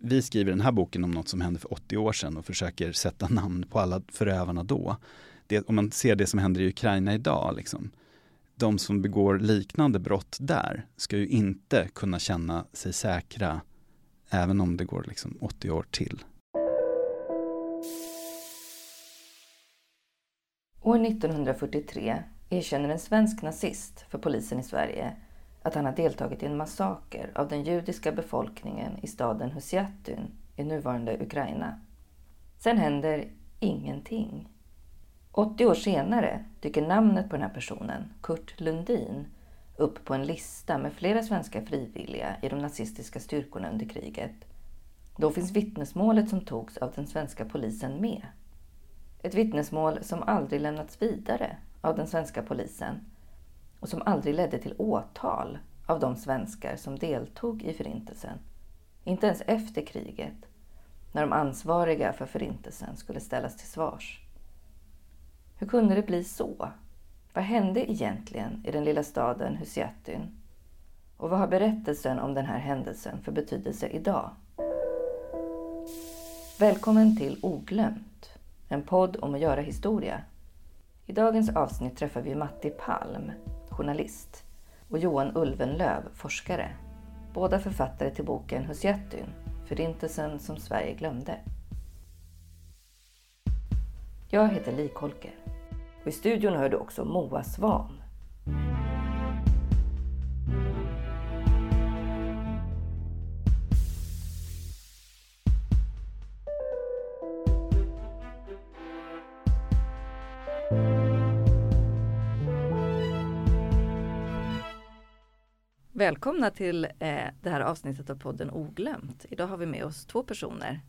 vi skriver den här boken om något som hände för 80 år sedan och försöker sätta namn på alla förövarna då. Det, om man ser det som händer i Ukraina idag, liksom, de som begår liknande brott där ska ju inte kunna känna sig säkra även om det går liksom 80 år till. År 1943 erkänner en svensk nazist för polisen i Sverige att han har deltagit i en massaker av den judiska befolkningen i staden Husiatyn i nuvarande Ukraina. Sen händer ingenting. 80 år senare dyker namnet på den här personen, Kurt Lundin, upp på en lista med flera svenska frivilliga i de nazistiska styrkorna under kriget. Då finns vittnesmålet som togs av den svenska polisen med. Ett vittnesmål som aldrig lämnats vidare av den svenska polisen och som aldrig ledde till åtal av de svenskar som deltog i Förintelsen. Inte ens efter kriget, när de ansvariga för Förintelsen skulle ställas till svars. Hur kunde det bli så? Vad hände egentligen i den lilla staden Husiatyn? Och vad har berättelsen om den här händelsen för betydelse idag? Välkommen till Oglömt, en podd om att göra historia. I dagens avsnitt träffar vi Matti Palm, journalist, och Johan Ulvenlöv, forskare. Båda författare till boken Husiatyn, Förintelsen som Sverige glömde. Jag heter Li Kolker och i studion hör du också Moa Svan. Välkomna till eh, det här avsnittet av podden Oglömt. Idag har vi med oss två personer.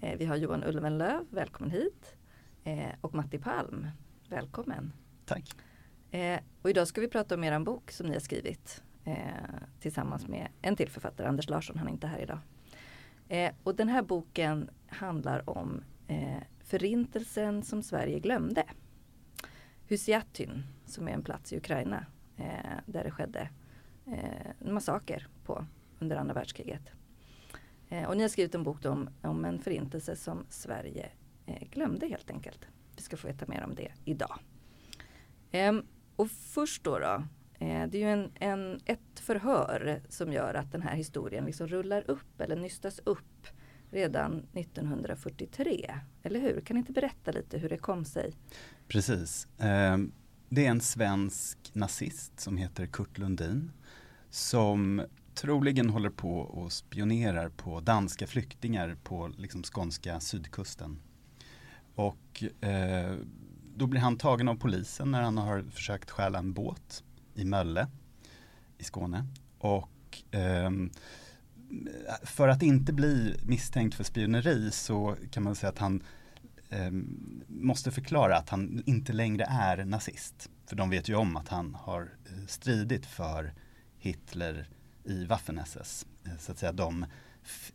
Eh, vi har Johan Ulvenlöv, välkommen hit. Eh, och Matti Palm, välkommen. Tack. Eh, och idag ska vi prata om er bok som ni har skrivit eh, tillsammans med en till författare, Anders Larsson, han är inte här idag. Eh, och den här boken handlar om Förintelsen som Sverige glömde. Husiatyn, som är en plats i Ukraina där det skedde eh, massaker på under andra världskriget. Eh, och ni har skrivit en bok om, om en förintelse som Sverige eh, glömde helt enkelt. Vi ska få veta mer om det idag. Ehm, och först då, då eh, det är ju en, en, ett förhör som gör att den här historien liksom rullar upp eller nystas upp redan 1943. Eller hur? Kan ni inte berätta lite hur det kom sig? Precis. Ehm, det är en svensk nazist som heter Kurt Lundin som troligen håller på och spionerar på danska flyktingar på liksom skånska sydkusten. Och eh, då blir han tagen av polisen när han har försökt stjäla en båt i Mölle i Skåne. Och eh, för att inte bli misstänkt för spioneri så kan man säga att han eh, måste förklara att han inte längre är nazist. För de vet ju om att han har eh, stridit för Hitler i Waffen-SS. Eh, så att säga de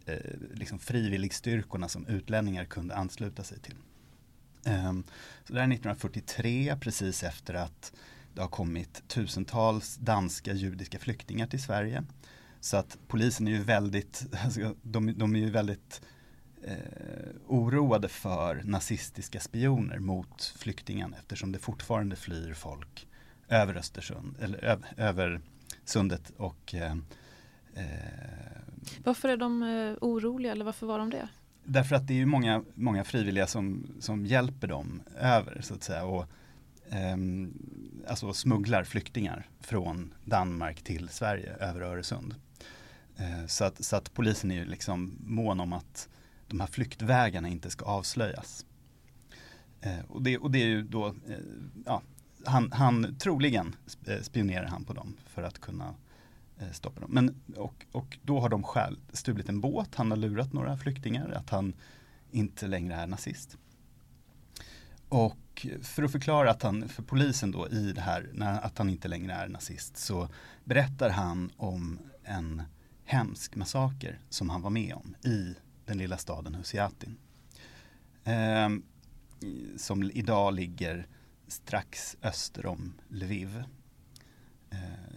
eh, liksom frivilligstyrkorna som utlänningar kunde ansluta sig till. Ehm, så det är 1943, precis efter att det har kommit tusentals danska judiska flyktingar till Sverige. Så att polisen är ju väldigt, alltså, de, de är ju väldigt eh, oroade för nazistiska spioner mot flyktingarna eftersom det fortfarande flyr folk över Östersund, eller över, över sundet och eh, eh, Varför är de eh, oroliga eller varför var de det? Därför att det är ju många, många frivilliga som, som hjälper dem över så att säga. Och, eh, alltså smugglar flyktingar från Danmark till Sverige över Öresund. Eh, så, att, så att polisen är ju liksom mån om att de här flyktvägarna inte ska avslöjas. Eh, och, det, och det är ju då, eh, ja, han, han troligen eh, spionerar han på dem för att kunna Eh, stoppa dem. Men, och, och då har de själv stulit en båt, han har lurat några flyktingar att han inte längre är nazist. Och för att förklara att han, för polisen då i det här, när, att han inte längre är nazist så berättar han om en hemsk massaker som han var med om i den lilla staden Husiatin. Eh, som idag ligger strax öster om Lviv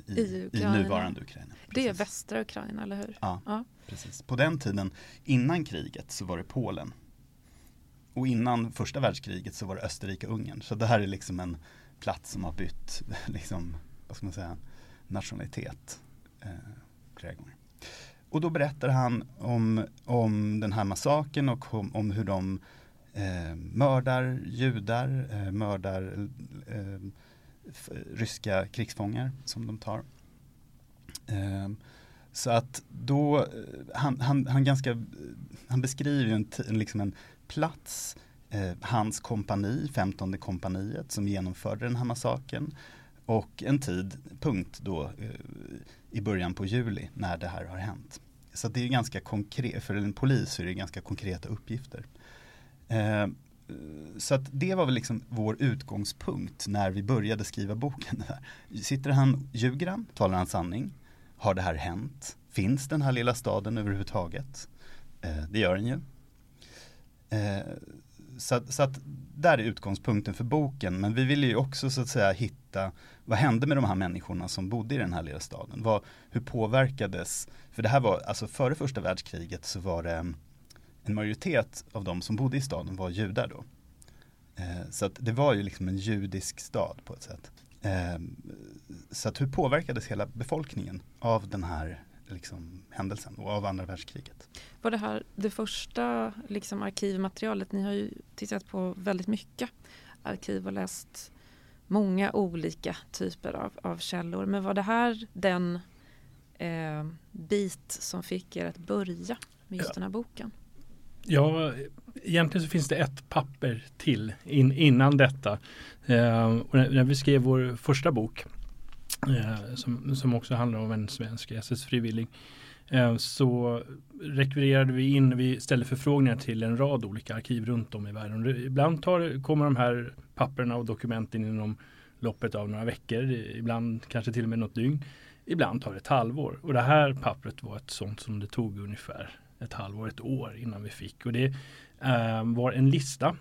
i, I, i nuvarande Ukraina. Precis. Det är västra Ukraina, eller hur? Ja. ja. Precis. På den tiden, innan kriget, så var det Polen. Och innan första världskriget så var det Österrike-Ungern. Så det här är liksom en plats som har bytt, liksom, vad ska man säga, nationalitet eh, flera gånger. Och då berättar han om, om den här massaken och om, om hur de eh, mördar judar, eh, mördar eh, ryska krigsfångar som de tar. Eh, så att då, eh, han, han, han, ganska, han beskriver en, liksom en plats, eh, hans kompani, 15 kompaniet som genomförde den här massakern och en tidpunkt då eh, i början på juli när det här har hänt. Så det är ganska konkret, för en polis är det ganska konkreta uppgifter. Eh, så att det var väl liksom vår utgångspunkt när vi började skriva boken. Sitter han, ljuger han, talar han sanning? Har det här hänt? Finns den här lilla staden överhuvudtaget? Eh, det gör den ju. Eh, så, att, så att där är utgångspunkten för boken. Men vi ville ju också så att säga hitta vad hände med de här människorna som bodde i den här lilla staden? Vad, hur påverkades? För det här var, alltså före första världskriget så var det en majoritet av de som bodde i staden var judar då. Eh, så det var ju liksom en judisk stad på ett sätt. Eh, så hur påverkades hela befolkningen av den här liksom, händelsen och av andra världskriget? Var det här det första liksom, arkivmaterialet? Ni har ju tittat på väldigt mycket arkiv och läst många olika typer av, av källor. Men var det här den eh, bit som fick er att börja med just ja. den här boken? Ja, egentligen så finns det ett papper till in, innan detta. Eh, när, när, vi skrev vår första bok eh, som, som också handlar om en svensk SS-frivillig eh, så rekvirerade vi in, vi ställde förfrågningar till en rad olika arkiv runt om i världen. Ibland tar, kommer de här papperna och dokumenten inom loppet av några veckor, ibland kanske till och med något dygn. Ibland tar det ett halvår och det här pappret var ett sånt som det tog ungefär ett halvår, ett år innan vi fick. Och det eh, var en lista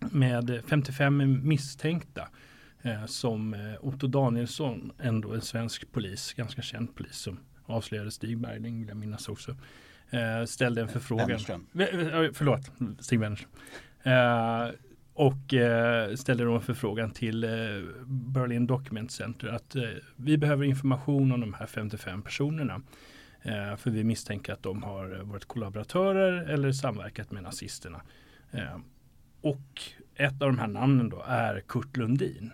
med 55 misstänkta eh, som eh, Otto Danielsson, ändå en svensk polis, ganska känd polis som avslöjade Stig Bergling, vill jag minnas också, eh, ställde en förfrågan. Wennerström. Förlåt, Stig Wennerström. Eh, och eh, ställde då en förfrågan till eh, Berlin Document Center att eh, vi behöver information om de här 55 personerna. Eh, för vi misstänker att de har varit kollaboratörer eller samverkat med nazisterna. Eh, och ett av de här namnen då är Kurt Lundin.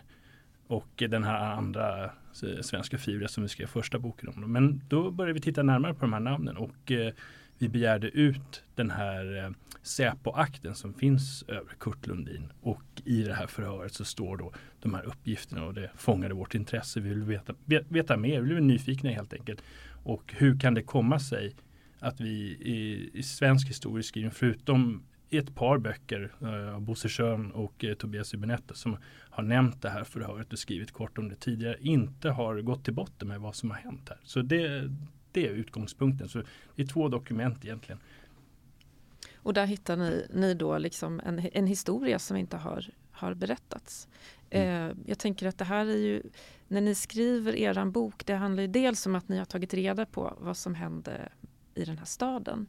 Och den här andra eh, svenska frivilliga som vi skrev första boken om. Men då började vi titta närmare på de här namnen och eh, vi begärde ut den här eh, Säpo-akten som finns över Kurt Lundin. Och i det här förhöret så står då de här uppgifterna och det fångade vårt intresse. Vi vill veta, veta mer, vi blev nyfikna helt enkelt. Och hur kan det komma sig att vi i, i svensk historieskrivning, förutom i ett par böcker eh, av Bosse Schön och eh, Tobias Hübinette som har nämnt det här förhöret och skrivit kort om det tidigare, inte har gått till botten med vad som har hänt här. Så det, det är utgångspunkten. Så det är två dokument egentligen. Och där hittar ni, ni då liksom en, en historia som inte har, har berättats. Mm. Eh, jag tänker att det här är ju, när ni skriver er bok, det handlar ju dels om att ni har tagit reda på vad som hände i den här staden.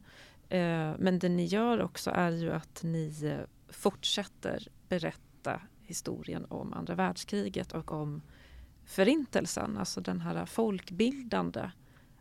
Eh, men det ni gör också är ju att ni eh, fortsätter berätta historien om andra världskriget och om förintelsen, alltså den här folkbildande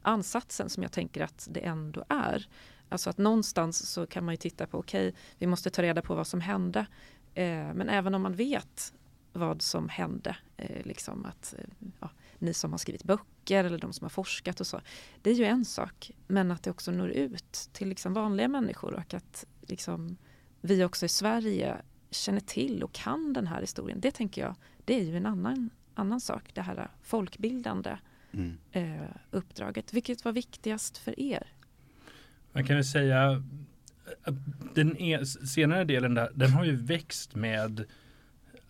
ansatsen som jag tänker att det ändå är. Alltså att någonstans så kan man ju titta på, okej, okay, vi måste ta reda på vad som hände. Eh, men även om man vet vad som hände, eh, liksom att eh, ja, ni som har skrivit böcker eller de som har forskat och så. Det är ju en sak, men att det också når ut till liksom vanliga människor och att liksom, vi också i Sverige känner till och kan den här historien. Det tänker jag, det är ju en annan, annan sak, det här folkbildande mm. eh, uppdraget. Vilket var viktigast för er? Man kan väl säga att den är, senare delen där, den har ju växt med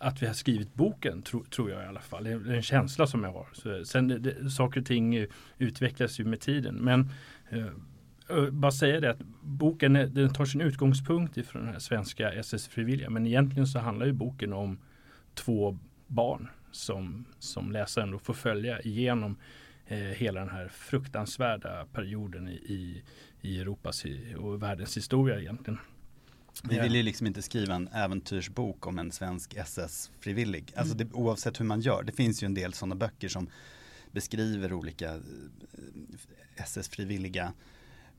att vi har skrivit boken, tro, tror jag i alla fall. Det är en känsla som jag har. Så, sen det, det, saker och ting utvecklas ju med tiden. Men eh, bara säga det att boken eh, den tar sin utgångspunkt ifrån den här svenska SS-frivilliga. Men egentligen så handlar ju boken om två barn som, som läsaren då får följa igenom eh, hela den här fruktansvärda perioden i, i, i Europas och världens historia egentligen. Vi vill ju liksom inte skriva en äventyrsbok om en svensk SS-frivillig. Alltså det, oavsett hur man gör. Det finns ju en del sådana böcker som beskriver olika eh, SS-frivilliga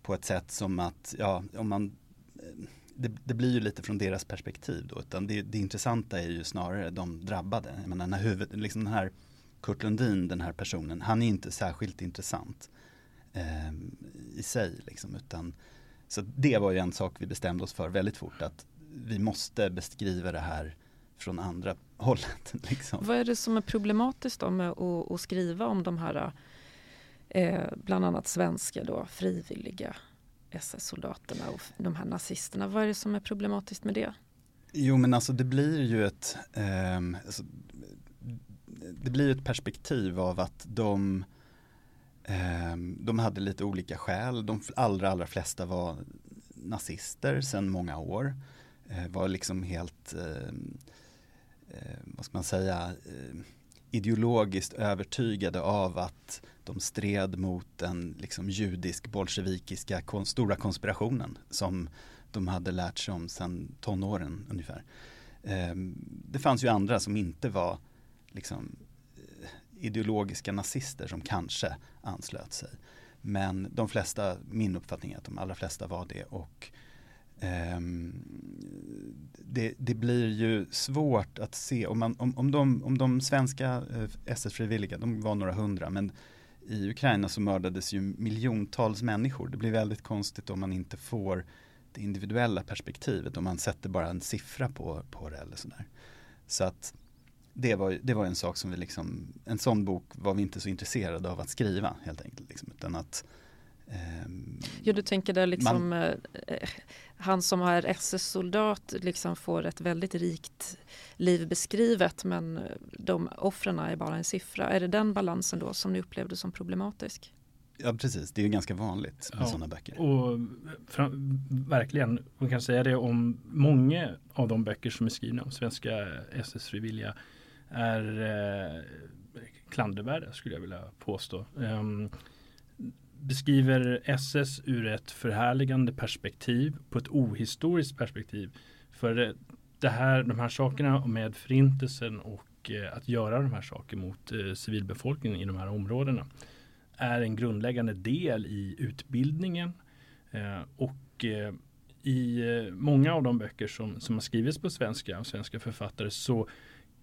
på ett sätt som att, ja, om man eh, det, det, blir ju lite från deras perspektiv då, utan det, det intressanta är ju snarare de drabbade. Jag menar, när huvud, liksom den här Kurt Lundin, den här personen, han är inte särskilt intressant eh, i sig. Liksom, utan, så det var ju en sak vi bestämde oss för väldigt fort, att vi måste beskriva det här från andra hållet. Liksom. Vad är det som är problematiskt då med att, att skriva om de här eh, bland annat svenska då, frivilliga SS-soldaterna och de här nazisterna. Vad är det som är problematiskt med det? Jo men alltså det blir ju ett eh, alltså, det blir ett perspektiv av att de Ehm, de hade lite olika skäl. De allra allra flesta var nazister sedan många år. Ehm, var liksom helt ehm, vad ska man säga ideologiskt övertygade av att de stred mot den liksom judisk bolsjevikiska kon stora konspirationen som de hade lärt sig om sedan tonåren ungefär. Det fanns ju andra som inte var liksom, ideologiska nazister som kanske anslöt sig. Men de flesta, min uppfattning är att de allra flesta var det och Um, det, det, blir ju svårt att se om, man, om, om, de, om de svenska eh, SS-frivilliga, de var några hundra, men i Ukraina så mördades ju miljontals människor. Det blir väldigt konstigt om man inte får det individuella perspektivet, om man sätter bara en siffra på, på det eller sådär. Så att det var, det var en sak som vi liksom, en sån bok var vi inte så intresserade av att skriva helt enkelt. Liksom, utan att Ehm, ja, du tänker där liksom man, eh, eh han som är SS-soldat liksom får ett väldigt rikt liv beskrivet men de offren är bara en siffra. Är det den balansen då som ni upplevde som problematisk? Ja precis, det är ju ganska vanligt med ja, sådana böcker. Och verkligen, man kan säga det om många av de böcker som är skrivna om svenska SS-frivilliga är eh, klandervärda skulle jag vilja påstå. Eh, beskriver SS ur ett förhärligande perspektiv på ett ohistoriskt perspektiv. För det här, de här sakerna med förintelsen och eh, att göra de här sakerna mot eh, civilbefolkningen i de här områdena är en grundläggande del i utbildningen eh, och eh, i eh, många av de böcker som, som har skrivits på svenska av svenska författare så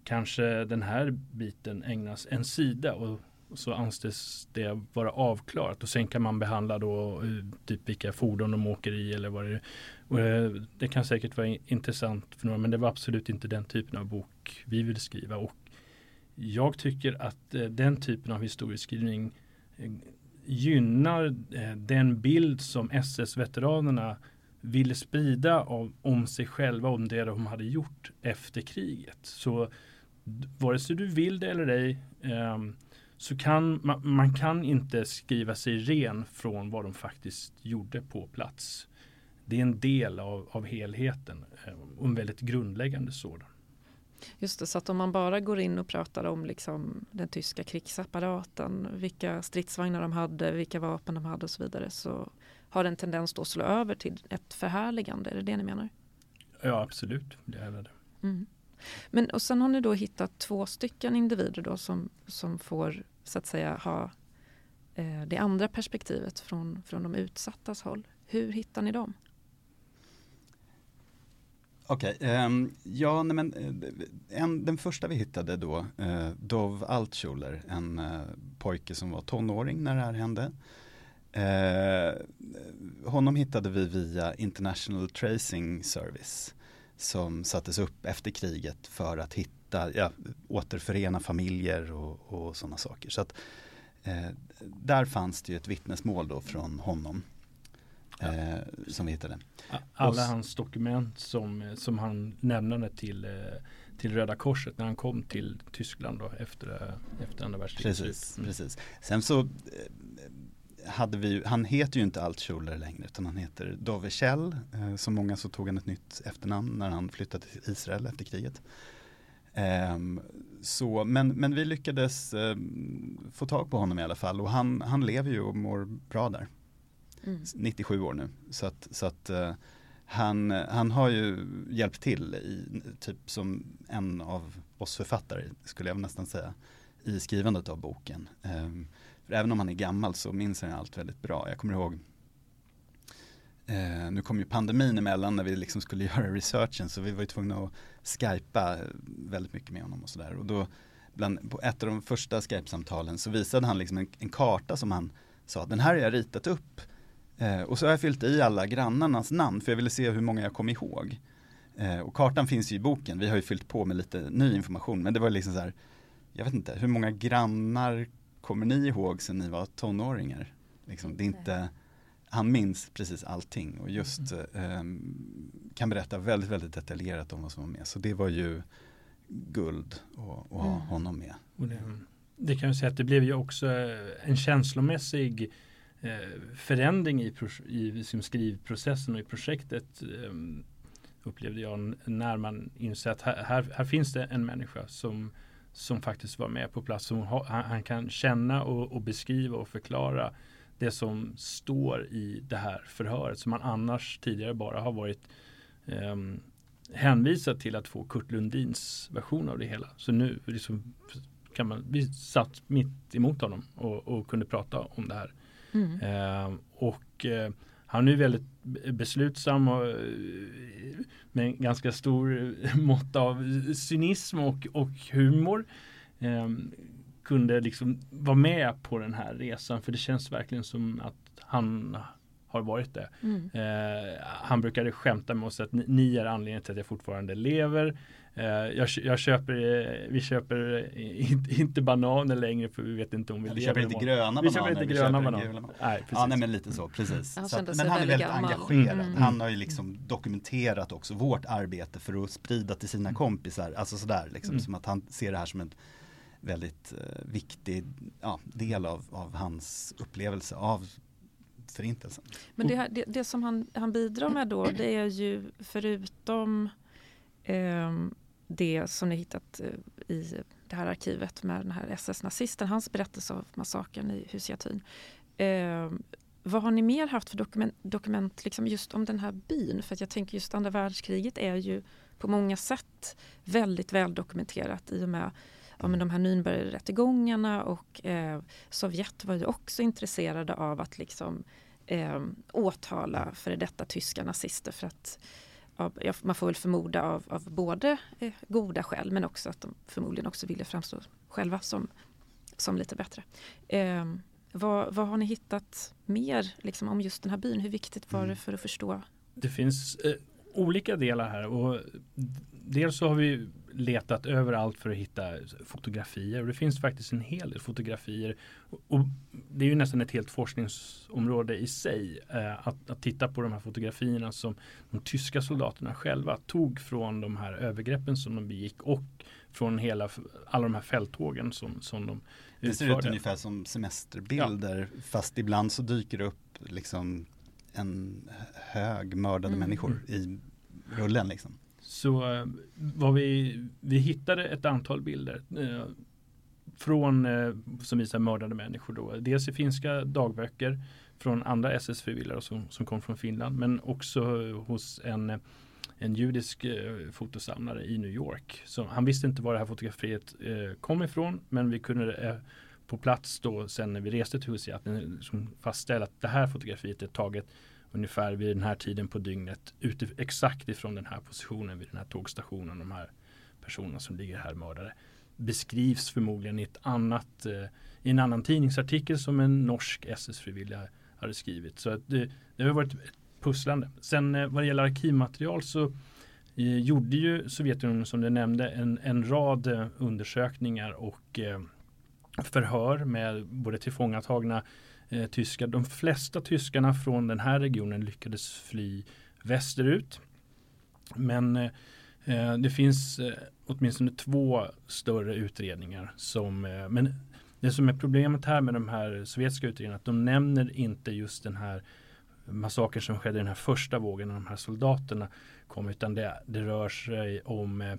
kanske den här biten ägnas en sida och så anses det vara avklarat och sen kan man behandla då eh, typ vilka fordon de åker i eller vad det är. Och eh, det kan säkert vara intressant för några men det var absolut inte den typen av bok vi ville skriva och jag tycker att eh, den typen av historieskrivning gynnar den bild som SS-veteranerna ville sprida om sig själva, om det de hade gjort efter kriget. Så vare sig du vill det eller ej um, så kan man, man, kan inte skriva sig ren från vad de faktiskt gjorde på plats. Det är en del av, av helheten eh, och en väldigt grundläggande sådan. Just det, så att om man bara går in och pratar om liksom den tyska krigsapparaten, vilka stridsvagnar de hade, vilka vapen de hade och så vidare så har en tendens då att slå över till ett förhärligande. Är det det ni menar? Ja, absolut. Det är det. Mm. Men och sen har ni då hittat två stycken individer då som, som får så att säga ha eh, det andra perspektivet från, från de utsattas håll. Hur hittar ni dem? Okej, okay, um, ja, nej, men eh, en, den första vi hittade då, uh, Dov Altschuler, en uh, pojke som var tonåring när det här hände. Uh, honom hittade vi via International Tracing Service som sattes upp efter kriget för att hitta, ja, återförena familjer och, och sådana saker. Så att, eh, där fanns det ju ett vittnesmål då från honom. Eh, som vi hittade. Alla hans dokument som, som han nämnde till, eh, till Röda Korset när han kom till Tyskland då efter, efter andra världskriget. Precis, mm. precis. Sen så eh, hade vi, han heter ju inte Altschuler längre utan han heter Dove Kjell. Eh, som många så tog han ett nytt efternamn när han flyttade till Israel efter kriget. Eh, så, men, men vi lyckades eh, få tag på honom i alla fall och han, han lever ju och mår bra där. Mm. 97 år nu. Så att, så att eh, han, han har ju hjälpt till i, typ som en av oss författare skulle jag nästan säga i skrivandet av boken. Um, även om han är gammal så minns han allt väldigt bra. Jag kommer ihåg Eh, nu kom ju pandemin emellan när vi liksom skulle göra researchen så vi var ju tvungna att skypa eh, väldigt mycket med honom och sådär. Och då bland, på ett av de första Skype-samtalen så visade han liksom en, en, karta som han sa, den här har jag ritat upp. Eh, och så har jag fyllt i alla grannarnas namn för jag ville se hur många jag kom ihåg. Eh, och kartan finns ju i boken, vi har ju fyllt på med lite ny information men det var liksom så här, jag vet inte, hur många grannar kommer ni ihåg sen ni var tonåringar? Liksom, det är inte han minns precis allting och just eh, kan berätta väldigt, väldigt detaljerat om vad som var med. Så det var ju guld att, ha mm. honom med. Det, det, kan jag säga att det blev ju också en känslomässig eh, förändring i, i liksom skrivprocessen och i projektet eh, upplevde jag när man inser att här, här, här, finns det en människa som, som faktiskt var med på plats. Som han, han kan känna och, och beskriva och förklara det som står i det här förhöret som man annars tidigare bara har varit eh, hänvisad till att få Kurt Lundins version av det hela. Så nu liksom kan man, vi satt mitt emot honom och, och kunde prata om det här. Mm. Eh, och eh, han är väldigt beslutsam och eh, med en ganska stor mått av cynism och, och humor. Um, kunde liksom vara med på den här resan. För det känns verkligen som att han har varit det. Mm. Eh, han brukade skämta med oss att ni, ni är anledningen till att jag fortfarande lever. Eh, jag, jag, köper, eh, vi köper inte, inte, bananer längre för vi vet inte om vi, ja, vi lever. Köper inte gröna vi köper inte gröna bananer. Nej, Ja, nej, men lite så, precis. Han så att, men han är väldigt gammal. engagerad. Mm. Han har ju liksom dokumenterat också vårt arbete för att sprida till sina mm. kompisar. Alltså sådär, liksom, mm. som att han ser det här som en väldigt eh, viktig ja, del av, av hans upplevelse av förintelsen. Men det, det, det, som han, han bidrar med då det är ju förutom eh, det som ni hittat eh, i det här arkivet med den här SS-nazisten, hans berättelse av massakern i Husiatyn. Eh, vad har ni mer haft för dokument, dokument liksom just om den här byn? För jag tänker just andra världskriget är ju på många sätt väldigt väl dokumenterat i och med ja, men de här Nürnbergrättegångarna och eh, Sovjet var ju också intresserade av att liksom eh, åtala före detta tyska nazister för att ja, man får väl förmoda av, av både eh, goda skäl men också att de förmodligen också ville framstå själva som, som lite bättre. Eh, vad, vad, har ni hittat mer liksom, om just den här byn? Hur viktigt var det mm. för att förstå? Det finns eh, olika delar här och dels så har vi letat överallt för att hitta fotografier och det finns faktiskt en hel del fotografier. Och det är ju nästan ett helt forskningsområde i sig eh, att, att, titta på de här fotografierna som de tyska soldaterna själva tog från de här övergreppen som de begick och från hela, alla de här fälttågen som, som de Det ser ut ungefär som semesterbilder ja. fast ibland så dyker det upp liksom en hög mördade mm. människor i rullen liksom. Så vad var vi, vi hittade ett antal bilder eh, från, eh, som visar mördade människor. Då. Dels i finska dagböcker från andra SS-frivilliga som, som kom från Finland men också hos en, en judisk eh, fotosamlare i New York. Så han visste inte var det här fotografiet eh, kom ifrån men vi kunde eh, på plats då sen när vi reste till Husia att liksom fastställa att det här fotografiet är taget ungefär vid den här tiden på dygnet ute, exakt ifrån den här positionen vid den här tågstationen. De här personerna som ligger här mördade beskrivs förmodligen i ett annat eh, i en annan tidningsartikel som en norsk SS-frivilliga hade skrivit. Så att det, det har varit ett pusslande. Sen eh, vad det gäller arkivmaterial så eh, gjorde ju Sovjetunionen som du nämnde en, en rad eh, undersökningar och eh, förhör med både tillfångatagna eh, tyskar. De flesta tyskarna från den här regionen lyckades fly västerut. Men eh, eh, det finns eh, åtminstone två större utredningar som eh, men det som är problemet här med de här sovjetiska utredningarna att de nämner inte just den här massakern som skedde i den här första vågen när de här soldaterna kom utan det, det rör sig om eh,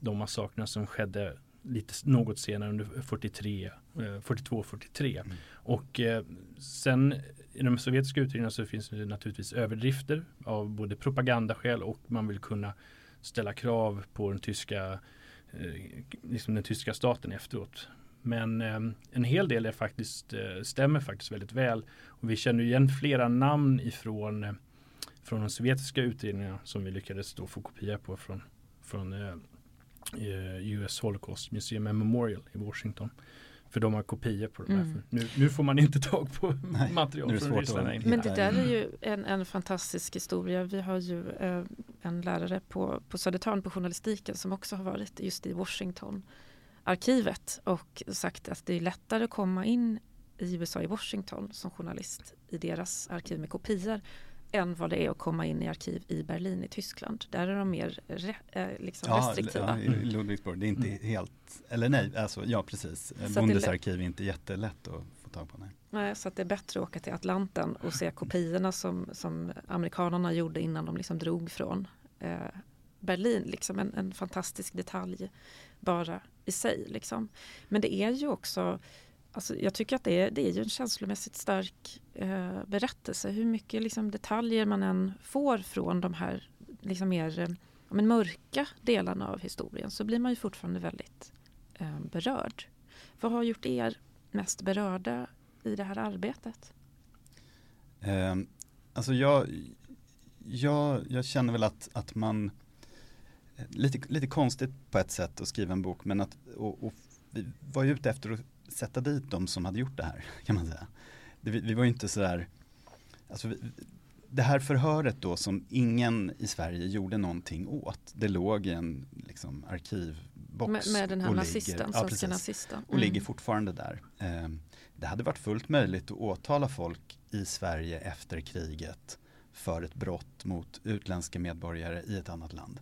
de massakrerna som skedde lite något senare under 43, 42-43. Mm. Och eh, sen i de sovjetiska utredningarna så finns det naturligtvis överdrifter av både propagandaskäl och man vill kunna ställa krav på den tyska, eh, liksom den tyska staten efteråt. Men eh, en hel del är faktiskt, stämmer faktiskt väldigt väl. Och vi känner igen flera namn ifrån från de sovjetiska utredningarna som vi lyckades då få kopia på från, från US Holocaust Museum and Memorial i Washington. För de har kopior på de här. Mm. Nu, nu, får man inte tag på Nej, material från Ryssland. Men det där är ju en, en fantastisk historia. Vi har ju eh, en lärare på, på Södertörn på journalistiken som också har varit just i Washington arkivet och sagt att det är lättare att komma in i USA i Washington som journalist i deras arkiv med kopior än vad det är att komma in i arkiv i Berlin i Tyskland. Där är de mer re, eh, liksom ja, restriktiva. Ja, i Ludwigsburg, det är inte mm. helt, eller nej, alltså, ja precis. Bundesarkiv är inte jättelätt att få tag på. Nej. nej, så att det är bättre att åka till Atlanten och se kopiorna som, som amerikanerna gjorde innan de liksom drog från eh, Berlin. Liksom en, en fantastisk detalj bara i sig. Liksom. Men det är ju också Alltså, jag tycker att det är, det är ju en känslomässigt stark eh, berättelse. Hur mycket liksom, detaljer man än får från de här liksom, mer eh, men, mörka delarna av historien så blir man ju fortfarande väldigt eh, berörd. Vad har gjort er mest berörda i det här arbetet? Eh, alltså jag, jag, jag känner väl att, att man eh, lite, lite konstigt på ett sätt att skriva en bok men att och, och vi var ju ute efter att sätta dit de som hade gjort det här kan man säga. Det, vi, vi, var ju inte sådär, alltså vi, det här förhöret då som ingen i Sverige gjorde någonting åt, det låg i en liksom, arkivbox. Med, med den här nazisten, ligger, ja, precis, nazisten. Mm. Och ligger fortfarande där. Eh, det hade varit fullt möjligt att åtala folk i Sverige efter kriget för ett brott mot utländska medborgare i ett annat land.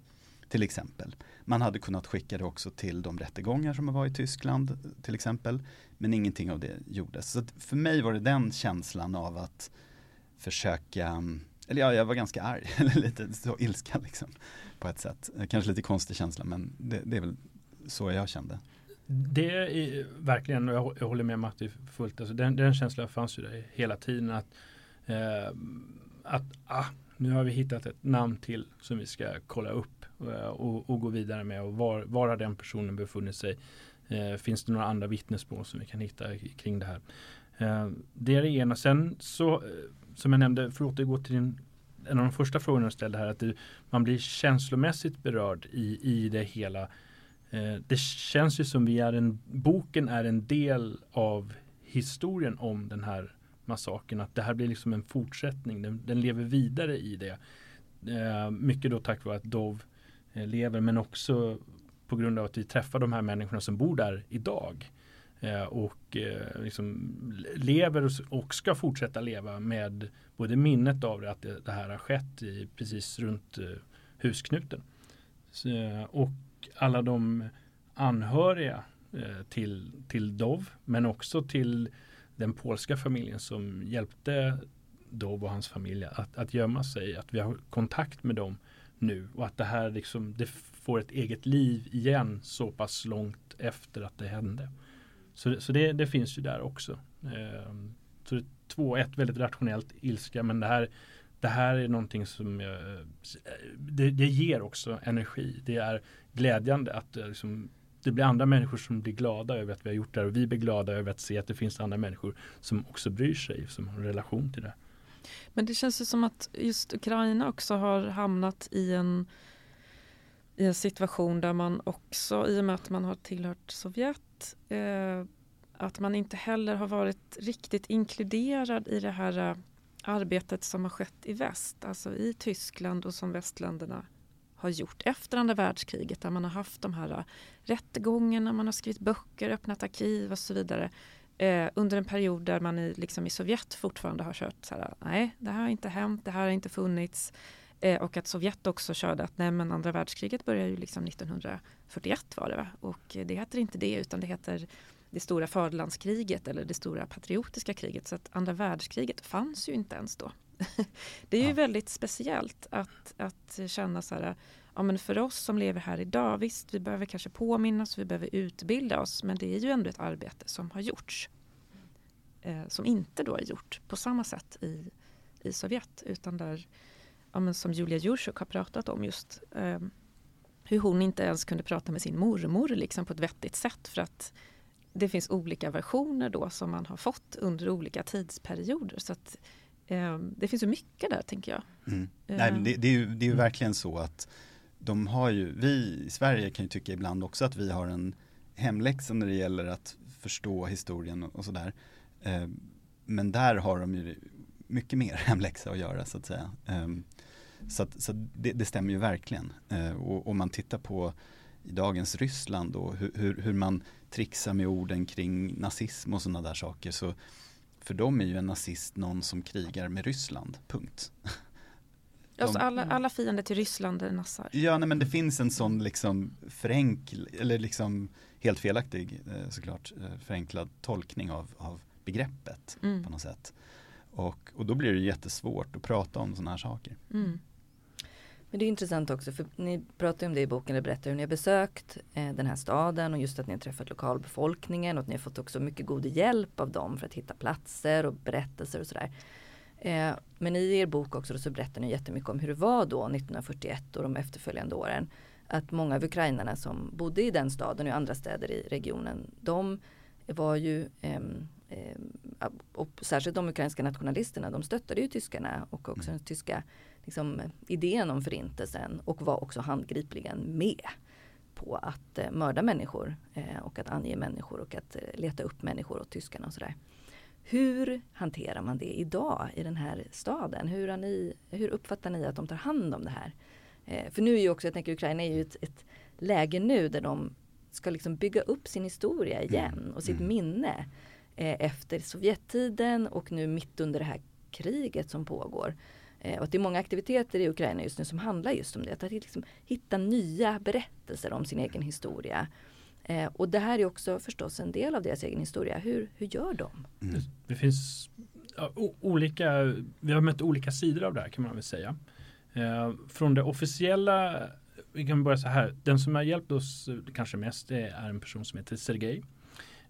Till exempel. Man hade kunnat skicka det också till de rättegångar som var i Tyskland till exempel. Men ingenting av det gjordes. Så för mig var det den känslan av att försöka, eller ja, jag var ganska arg, eller lite så ilska liksom. På ett sätt. Kanske lite konstig känsla men det, det är väl så jag kände. Det är verkligen, och jag håller med Matti fullt, alltså den, den känslan fanns ju där hela tiden att, eh, att ah, nu har vi hittat ett namn till som vi ska kolla upp eh, och, och gå vidare med. Och var, var har den personen befunnit sig? Eh, finns det några andra vittnesmål som vi kan hitta kring det här? Eh, det är det ena. Sen så, eh, som jag nämnde, för att återgå till din, en av de första frågorna du ställde här, att det, man blir känslomässigt berörd i, i det hela. Eh, det känns ju som vi är en, boken är en del av historien om den här massakern. Att det här blir liksom en fortsättning. Den, den lever vidare i det. Eh, mycket då tack vare att Dov eh, lever men också på grund av att vi träffar de här människorna som bor där idag. Eh, och eh, liksom lever och ska fortsätta leva med både minnet av det, att det, det här har skett i, precis runt eh, husknuten. Så, eh, och alla de anhöriga eh, till, till Dov men också till den polska familjen som hjälpte Dov och hans familj att, att gömma sig. Att vi har kontakt med dem nu och att det här liksom, det får ett eget liv igen så pass långt efter att det hände. Så, så det, det finns ju där också. Eh, så det, två, ett väldigt rationellt ilska men det här det här är någonting som jag, det, det, ger också energi. Det är glädjande att eh, liksom, det blir andra människor som blir glada över att vi har gjort det här och vi blir glada över att se att det finns andra människor som också bryr sig, som har en relation till det. Men det känns ju som att just Ukraina också har hamnat i en, i en situation där man också, i och med att man har tillhört Sovjet, eh, att man inte heller har varit riktigt inkluderad i det här eh, arbetet som har skett i väst, alltså i Tyskland och som västländerna har gjort efter andra världskriget där man har haft de här äh, rättegångarna, man har skrivit böcker, öppnat arkiv och så vidare. Eh, under en period där man i, liksom i Sovjet fortfarande har kört så här, äh, nej det här har inte hänt, det här har inte funnits. Eh, och att Sovjet också körde att nej men andra världskriget börjar ju liksom 1941 var det va? Och det heter inte det utan det heter det stora faderlandskriget eller det stora patriotiska kriget. Så att andra världskriget fanns ju inte ens då. det är ju Ja. väldigt speciellt att, att känna så här, ja men för oss som lever här idag, visst vi behöver kanske påminnas, vi behöver utbilda oss, men det är ju ändå ett arbete som har gjorts. Eh, som inte då är gjort på samma sätt i, i Sovjet, utan där, ja men som Julia Jurchuk har pratat om just, eh, hur hon inte ens kunde prata med sin mormor liksom på ett vettigt sätt för att det finns olika versioner då som man har fått under olika tidsperioder. Så att, det finns ju mycket där tänker jag. Mm. Nej, det, det, är ju, det är ju verkligen så att de har ju, vi i Sverige kan ju tycka ibland också att vi har en hemläxa när det gäller att förstå historien och, sådär. Eh, men där har de ju mycket mer hemläxa att göra så att säga. Eh, så att, så det, det stämmer ju verkligen. Och om man tittar på i dagens Ryssland och hur, hur, hur man trixar med orden kring nazism och sådana där saker så för dem är ju en nazist någon som krigar med Ryssland, punkt. Alltså De- alla, alla fiender till Ryssland är nassar. Ja, nej, men det finns en sån liksom förenkl, eller liksom helt felaktig eh, såklart, eh, förenklad tolkning av, av begreppet Mm. på något sätt. Och, och då blir det jättesvårt att prata om sådana här saker. Mm. Men det är intressant också för ni pratar om det i boken, eller berättar hur ni har besökt eh, den här staden och just att ni har träffat lokalbefolkningen och att ni har fått också mycket god hjälp av dem för att hitta platser och berättelser och sådär. Eh, men i er bok också så berättar ni jättemycket om hur det var då 1941 och de efterföljande åren. Att många av ukrainarna som bodde i den staden och i andra städer i regionen, de var ju ehm, och särskilt de ukrainska nationalisterna, de stöttade ju tyskarna och också den tyska liksom, idén om förintelsen och var också handgripligen med på att eh, mörda människor eh, och att ange människor och att eh, leta upp människor åt tyskarna och sådär. Hur hanterar man det idag i den här staden? Hur, ni, hur uppfattar ni att de tar hand om det här? Eh, för nu är ju också, jag tänker Ukraina är ju ett, ett läge nu där de ska liksom bygga upp sin historia igen och sitt Mm. minne eh, efter Sovjettiden och nu mitt under det här kriget som pågår. Eh, och att det är många aktiviteter i Ukraina just nu som handlar just om det. Att liksom hitta nya berättelser om sin egen historia. Eh, och det här är också förstås en del av deras egen historia. Hur, hur gör de? Mm. Det, det finns ja, o- olika, vi har mött olika sidor av det här kan man väl säga. Eh, från det officiella, vi kan börja så här, den som har hjälpt oss kanske mest är en person som heter Sergej.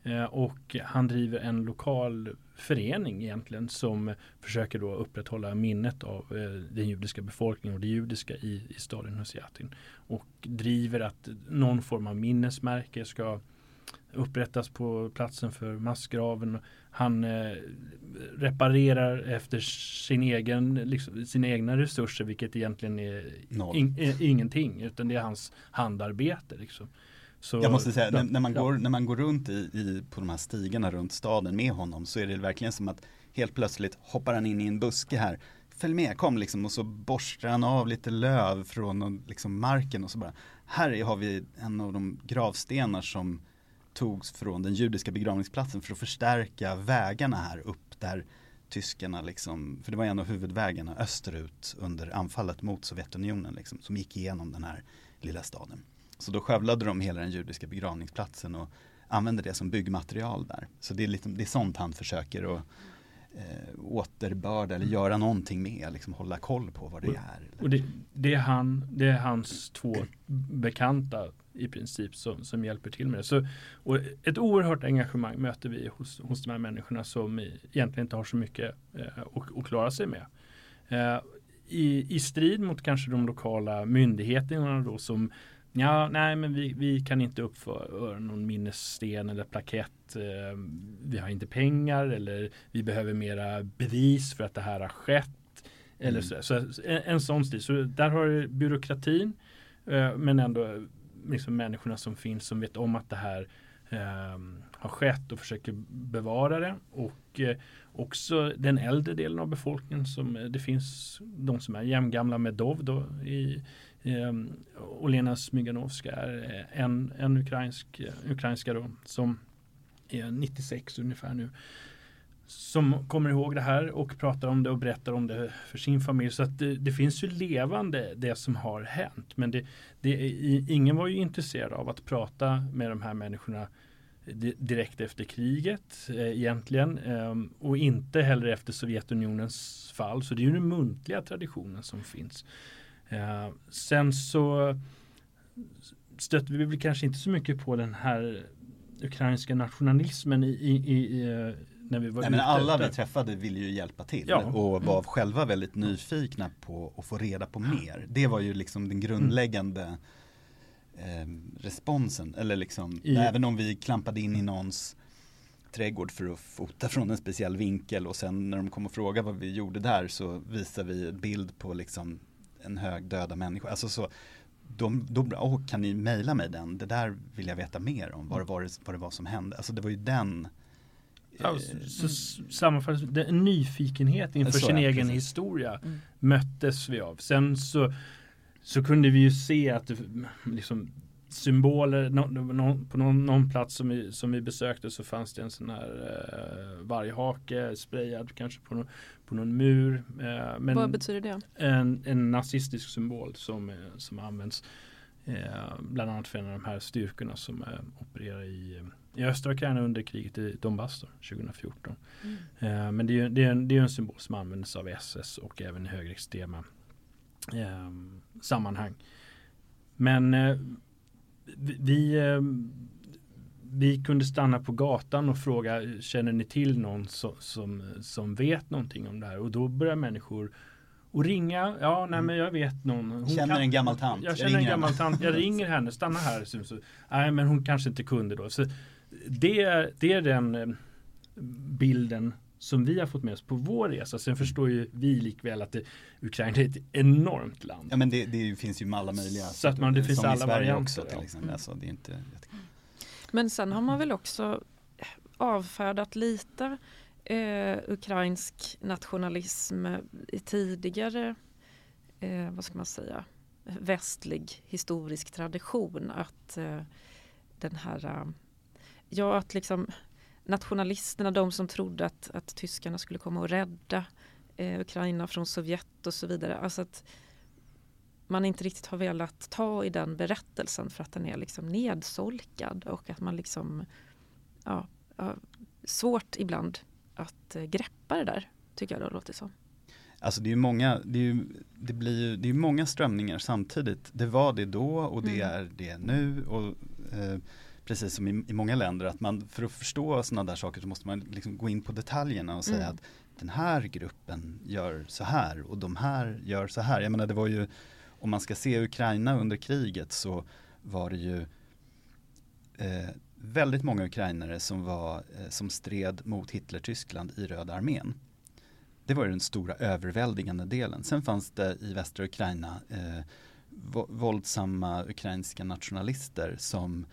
Eh, och han driver en lokal förening egentligen som försöker då upprätthålla minnet av eh, den judiska befolkningen och det judiska i, i staden Husjatin. Och driver att någon form av minnesmärke ska upprättas på platsen för massgraven. Han eh, reparerar efter sin egen, liksom, sina egna resurser vilket egentligen är in, är ingenting utan det är hans handarbete. Liksom. Så, Jag måste säga, ja, när, man ja. går, när man går runt i, i, på de här stigarna runt staden med honom så är det verkligen som att helt plötsligt hoppar han in i en buske här. Följ med, kom liksom och så borstar han av lite löv från liksom marken och så bara Här är- har vi en av de gravstenar som togs från den judiska begravningsplatsen för att förstärka vägarna här upp där tyskarna liksom, för det var en av huvudvägarna österut under anfallet mot Sovjetunionen liksom, som gick igenom den här lilla staden. Så då skövlade de hela den judiska begravningsplatsen och använde det som byggmaterial där. Så det är, lite, det är sånt han försöker att eh, återbörda eller göra någonting med, liksom hålla koll på vad det är. Och det, det, är han, det är hans två bekanta i princip som, som hjälper till med det. Så, och ett oerhört engagemang möter vi hos, hos de här människorna som egentligen inte har så mycket eh, att, att klara sig med. Eh, i, I strid mot kanske de lokala myndigheterna då som Ja, nej men vi, vi kan inte uppföra någon minnessten eller plakett. Eh, vi har inte pengar eller vi behöver mera bevis för att det här har skett. Eller Mm. så, så en, en sån stil. Så där har du byråkratin eh, men ändå liksom människorna som finns som vet om att det här eh, har skett och försöker bevara det. Och eh, också den äldre delen av befolkningen som eh, det finns de som är jämngamla med Dov då i Ehm, Olena Smyganovska är eh, en, en ukrainsk, eh, ukrainska då som är 96 ungefär nu som kommer ihåg det här och pratar om det och berättar om det för sin familj. Så att det, det finns ju levande det som har hänt. Men det, det, ingen var ju intresserad av att prata med de här människorna eh, direkt efter kriget eh, egentligen eh, och inte heller efter Sovjetunionens fall. Så det är ju den muntliga traditionen som finns. Eh, sen så stötte vi väl kanske inte så mycket på den här ukrainska nationalismen i, i, i när vi var Nej, men alla vi träffade ville ju hjälpa till ja. och var mm. själva väldigt nyfikna på att få reda på mer. Det var ju liksom den grundläggande eh, responsen. Eller liksom, I, även om vi klampade in i någons trädgård för att fota från en speciell vinkel och sen när de kom och frågade vad vi gjorde där så visade vi bild på liksom en hög döda människa. Alltså så, de, då, oh, kan ni mejla mig den? Det där vill jag veta mer om, vad det var, vad det var som hände. Alltså det var ju den Ja, så sammanfattningsvis, en nyfikenhet inför sin egen precis. historia mm. möttes vi av. Sen så, så kunde vi ju se att det, liksom, symboler, no, no, på någon, någon, plats som vi, som vi besökte så fanns det en sån här eh, varghake sprayad kanske på, no, på någon mur. Eh, men Vad betyder det? En, en nazistisk symbol som, som används eh, bland annat för en av de här styrkorna som eh, opererar i i östra Ukraina under kriget i Donbass då, 2014. Mm. Eh, men det är, det, är en, det är en symbol som används av SS och även i högerextrema eh, sammanhang. Men eh, vi, eh, vi kunde stanna på gatan och fråga känner ni till någon som, som, som vet någonting om det här? Och då börjar människor och ringa, ja nej men jag vet någon. Hon känner kan, en gammal tant. Jag känner en gammal tant. Jag ringer henne, stanna här. Så, så, nej men hon kanske inte kunde då. Så det, det är den eh, bilden som vi har fått med oss på vår resa. Sen förstår ju vi likväl att det, Ukraina är ett enormt land. Ja men det, det finns ju alla möjliga. Så att man, det finns alla varianter. Också, till exempel. Mm. Alltså, det är inte men sen har man väl också avfärdat lite eh, ukrainsk nationalism i tidigare, eh, vad ska man säga, västlig historisk tradition. Att eh, den här ja, att liksom nationalisterna, de som trodde att, att tyskarna skulle komma och rädda eh, Ukraina från Sovjet och så vidare. Alltså att man inte riktigt har velat ta i den berättelsen för att den är liksom nedsolkad och att man liksom ja, svårt ibland att eh, greppa det där, tycker jag det låter som. Alltså det är många, det är, det blir, det är många strömningar samtidigt. Det var det då och det mm. är det nu. Och, eh, precis som i, i, många länder, att man för att förstå sådana där saker så måste man liksom gå in på detaljerna och säga mm. att den här gruppen gör så här och de här gör så här. Jag menar det var ju, om man ska se Ukraina under kriget så var det ju eh, väldigt många ukrainare som, var, eh, som stred mot Hitler-Tyskland i Röda armén. Det var den stora överväldigande delen. Sen fanns det i västra Ukraina eh, våldsamma ukrainska nationalister som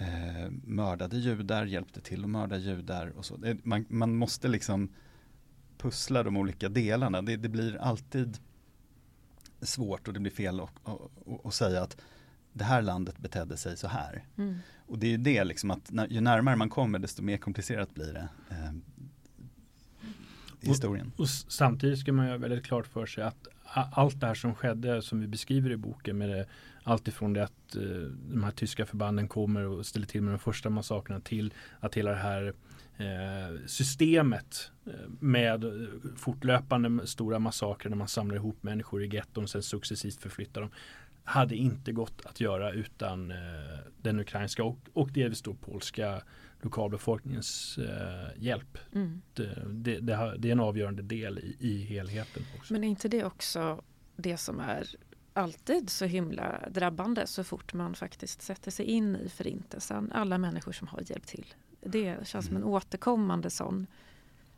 eh, mördade judar, hjälpte till att mörda judar och så. Det, man, man, måste liksom pussla de olika delarna. Det, det blir alltid svårt och det blir fel att säga att det här landet betedde sig så här. Mm. Och det är ju det liksom att när, ju närmare man kommer desto mer komplicerat blir det. Eh, historien. Och, och, samtidigt ska man ju ha väldigt klart för sig att allt det här som skedde som vi beskriver i boken med det Alltifrån det att eh, de här tyska förbanden kommer och ställer till med de första massakrerna till att hela det här eh, systemet eh, med fortlöpande stora massakrer när man samlar ihop människor i getton och sen successivt förflyttar dem hade inte gått att göra utan eh, den ukrainska och, och delvis då polska lokalbefolkningens eh, hjälp. Mm. Det, det, det, det, är en avgörande del i, i helheten. Också. Men är inte det också det som är alltid så himla drabbande så fort man faktiskt sätter sig in i förintelsen. Alla människor som har hjälpt till. Det känns som en mm. återkommande sån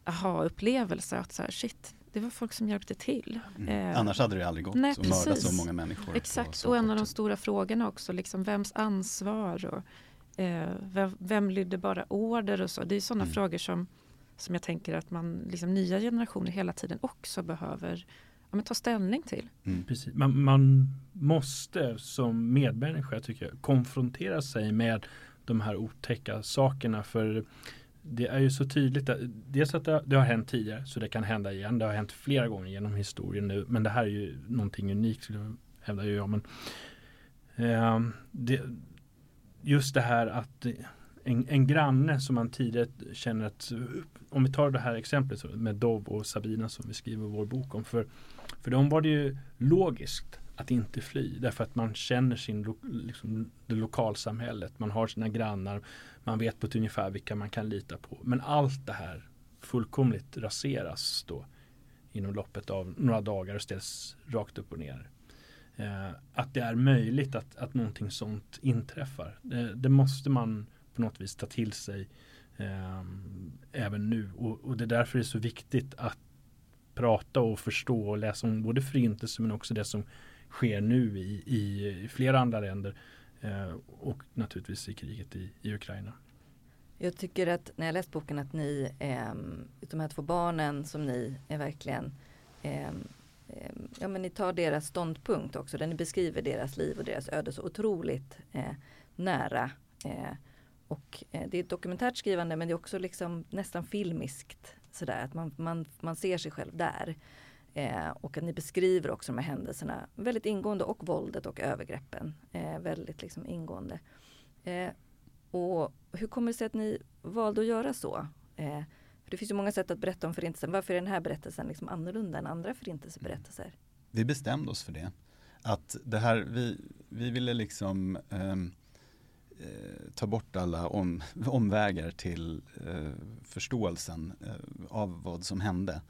aha-upplevelse att så här, shit, det var folk som hjälpte till. Mm. Eh, Annars hade det aldrig gått nej, att mörda så många människor. Exakt, och en av de stora frågorna också, liksom, vems ansvar och eh, vem, vem lydde bara order och så. Det är sådana mm. frågor som, som jag tänker att man, liksom, nya generationer hela tiden också behöver men ta ställning till. Mm. Precis. Man, man, måste som medmänniska tycker jag, konfrontera sig med de här otäcka sakerna. För det är ju så tydligt. Att, dels att det, det, har hänt tidigare så det kan hända igen. Det har hänt flera gånger genom historien nu. Men det här är ju någonting unikt hävdar ju jag. Men, eh, det, just det här att en, en granne som man tidigare känner att om vi tar det här exemplet med Dov och Sabina som vi skriver vår bok om. För, för dem var det ju logiskt att inte fly därför att man känner sin liksom, det lokalsamhället. Man har sina grannar. Man vet på ett ungefär vilka man kan lita på. Men allt det här fullkomligt raseras då inom loppet av några dagar och ställs rakt upp och ner. Eh, att det är möjligt att, att någonting sånt inträffar. Det, det måste man på något vis ta till sig eh, även nu. Och, och, det är därför det är så viktigt att prata och förstå och läsa om både förintelsen men också det som sker nu i, i flera andra länder eh, och naturligtvis i kriget i, i Ukraina. Jag tycker att när jag läst boken att ni, eh, de här två barnen som ni är verkligen eh, ja, men ni tar deras ståndpunkt också, där ni beskriver deras liv och deras öde så otroligt eh, nära. Eh, och eh, det är ett dokumentärt skrivande men det är också liksom nästan filmiskt. Sådär, att man, man, man ser sig själv där. Eh, och att ni beskriver också de här händelserna väldigt ingående och våldet och övergreppen eh, väldigt liksom ingående. Eh, och hur kommer det sig att ni valde att göra så? Eh, det finns ju många sätt att berätta om förintelsen. Varför är den här berättelsen liksom annorlunda än andra förintelseberättelser? Mm. Vi bestämde oss för det. Att det här, vi, vi ville liksom um, Eh, ta bort alla om, omvägar till eh, förståelsen eh, av vad som hände.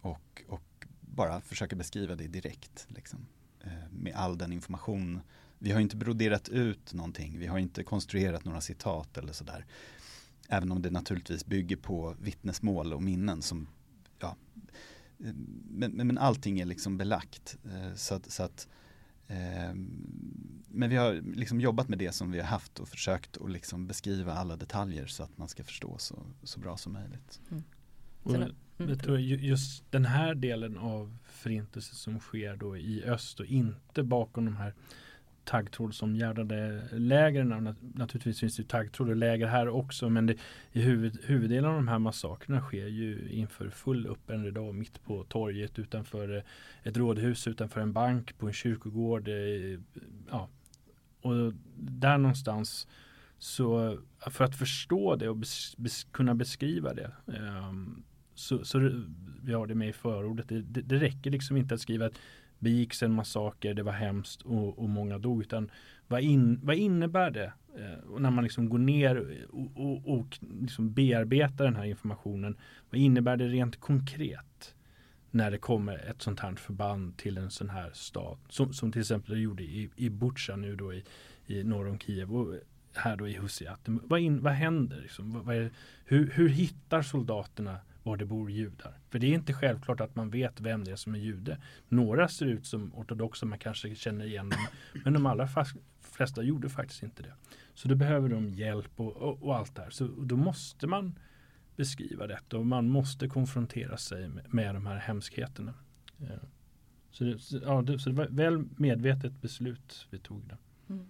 Och, och bara försöka beskriva det direkt. Liksom, eh, med all den information. Vi har inte broderat ut någonting. Vi har inte konstruerat några citat eller sådär. Även om det naturligtvis bygger på vittnesmål och minnen som ja, eh, men, men allting är liksom belagt. Så att, så att men vi har liksom jobbat med det som vi har haft och försökt att liksom beskriva alla detaljer så att man ska förstå så, så bra som möjligt. Mm. Och, jag tror just den här delen av förintelsen som sker då i öst och inte bakom de här taggtråd som gärdade lägren. Naturligtvis finns det taggtråd och läger här också men det, i huvud, huvuddelen av de här massakrerna sker ju inför full öppen dag mitt på torget utanför eh, ett rådhus, utanför en bank, på en kyrkogård. Eh, ja, och där någonstans så för att förstå det och bes, bes, kunna beskriva det um, så, så vi har det med i förordet. Det, det, det, räcker liksom inte att skriva att begicks en massaker, det var hemskt och, och många dog. Utan vad, in, vad innebär det eh, när man liksom går ner och, och, och liksom bearbetar den här informationen? Vad innebär det rent konkret? när det kommer ett sånt här förband till en sån här stad. Som, som till exempel det gjorde i, i Butja nu då i, i norr om Kiev och här då i Husiat. Vad, in, vad händer? Liksom? Vad, vad är, hur, hur hittar soldaterna var det bor judar? För det är inte självklart att man vet vem det är som är jude. Några ser ut som ortodoxa, man kanske känner igen dem. Men de allra flesta gjorde faktiskt inte det. Så då behöver de hjälp och, och, och allt det här. Så då måste man beskriva detta och man måste konfrontera sig med, med de här hemskheterna. Ja. Så, det, ja, det, så det var ett väl medvetet beslut vi tog. Det. Mm.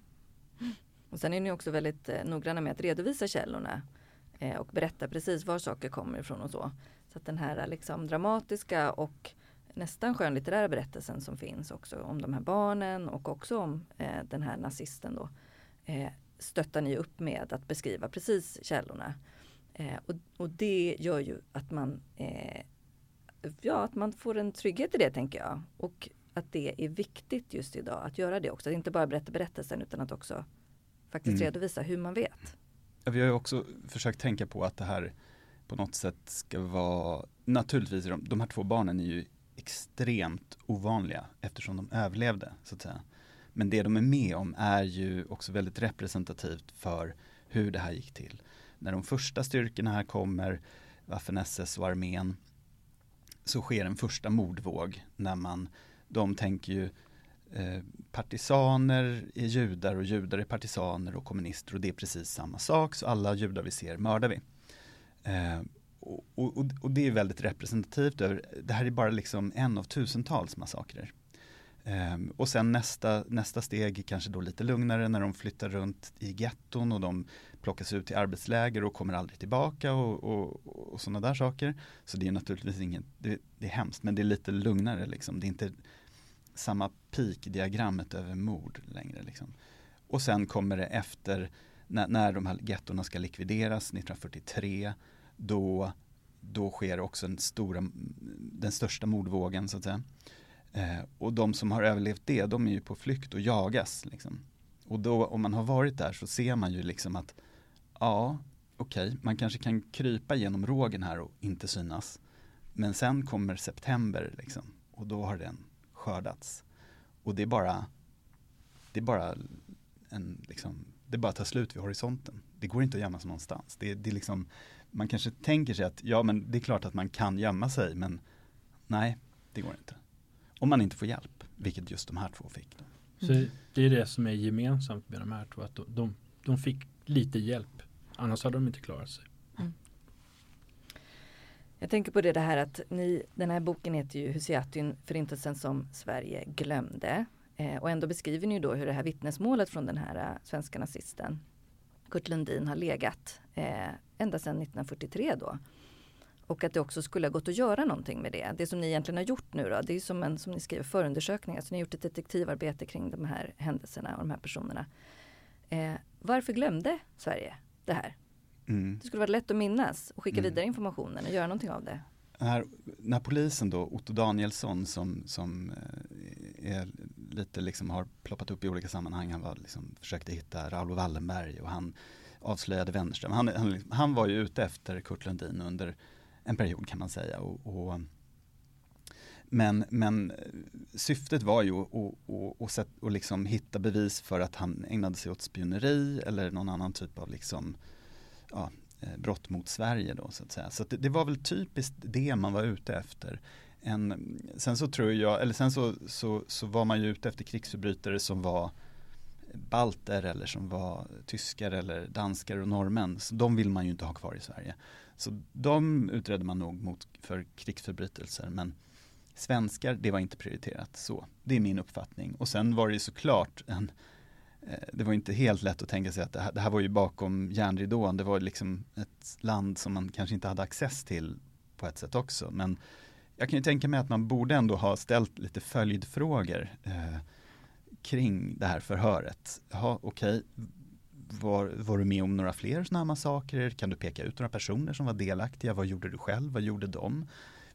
Och sen är ni också väldigt eh, noggranna med att redovisa källorna eh, och berätta precis var saker kommer ifrån och så. Så att den här liksom, dramatiska och nästan skönlitterära berättelsen som finns också om de här barnen och också om eh, den här nazisten då eh, stöttar ni upp med att beskriva precis källorna. Eh, och, och, det gör ju att man, eh, ja, att man får en trygghet i det tänker jag. Och att det är viktigt just idag att göra det också. Att inte bara berätta berättelsen utan att också faktiskt mm. redovisa hur man vet. Vi har ju också försökt tänka på att det här på något sätt ska vara, naturligtvis de, de här två barnen är ju extremt ovanliga eftersom de överlevde så att säga. Men det de är med om är ju också väldigt representativt för hur det här gick till när de första styrkorna här kommer, Waffen-SS och armén, så sker en första mordvåg när man, de tänker ju eh, partisaner är judar och judar är partisaner och kommunister och det är precis samma sak så alla judar vi ser mördar vi. Eh, och, och, och, det är väldigt representativt. Det här är bara liksom en av tusentals massakrer. Um, och sen nästa, nästa steg kanske då lite lugnare när de flyttar runt i getton och de plockas ut till arbetsläger och kommer aldrig tillbaka och, och, och sådana där saker. Så det är naturligtvis inget, det, det, är hemskt men det är lite lugnare liksom. Det är inte samma peak-diagrammet över mord längre liksom. Och sen kommer det efter när, när de här gettorna ska likvideras 1943 då, då sker också den, stora, den största mordvågen så att säga. Eh, och de som har överlevt det, de är ju på flykt och jagas. Liksom. Och då om man har varit där så ser man ju liksom att ja, okej, okay, man kanske kan krypa genom rågen här och inte synas. Men sen kommer september liksom, och då har den skördats. Och det är bara, det är bara en, liksom, det bara tar slut vid horisonten. Det går inte att gömma sig någonstans. Det, det är liksom, man kanske tänker sig att ja men det är klart att man kan gömma sig men nej, det går inte. Om man inte får hjälp, vilket just de här två fick. Då. Så det är det som är gemensamt med de här två, att de, de, de fick lite hjälp. Annars hade de inte klarat sig. Jag tänker på det, det här att ni, den här boken heter ju Husiatyn, förintelsen som Sverige glömde. Eh, och ändå beskriver ni ju då hur det här vittnesmålet från den här uh, svenska nazisten Kurt Lundin har legat eh, ända sedan 1943 då. Och att det också skulle ha gått att göra någonting med det. Det som ni egentligen har gjort nu då, det är som en, som ni skriver, förundersökning. Alltså ni har gjort ett detektivarbete kring de här händelserna och de här personerna. Eh, varför glömde Sverige det här? Mm. Det skulle vara lätt att minnas och skicka mm. vidare informationen och göra någonting av det. Här, när polisen då, Otto Danielsson som, som eh, är lite liksom har ploppat upp i olika sammanhang, han var liksom, försökte hitta Raoul Wallenberg och han avslöjade Wennerström. Han, han, han var ju ute efter Kurt Lundin under en period kan man säga. Och, och men, men syftet var ju att, liksom hitta bevis för att han ägnade sig åt spioneri eller någon annan typ av liksom, ja, eh, brott mot Sverige då så att säga. Så att det, det, var väl typiskt det man var ute efter. En, sen så tror jag, eller sen så, så, så var man ju ute efter krigsförbrytare som var balter eller som var tyskar eller danskar och norrmän. Så de vill man ju inte ha kvar i Sverige. Så de utredde man nog mot för krigsförbrytelser men svenskar, det var inte prioriterat så. Det är min uppfattning. Och sen var det ju såklart en Eh, det var inte helt lätt att tänka sig att det här, det här var ju bakom järnridån. Det var liksom ett land som man kanske inte hade access till på ett sätt också. Men jag kan ju tänka mig att man borde ändå ha ställt lite följdfrågor eh, kring det här förhöret. Ja, okej, okay. var, var du med om några fler sådana här massakrer? Kan du peka ut några personer som var delaktiga? Vad gjorde du själv? Vad gjorde de?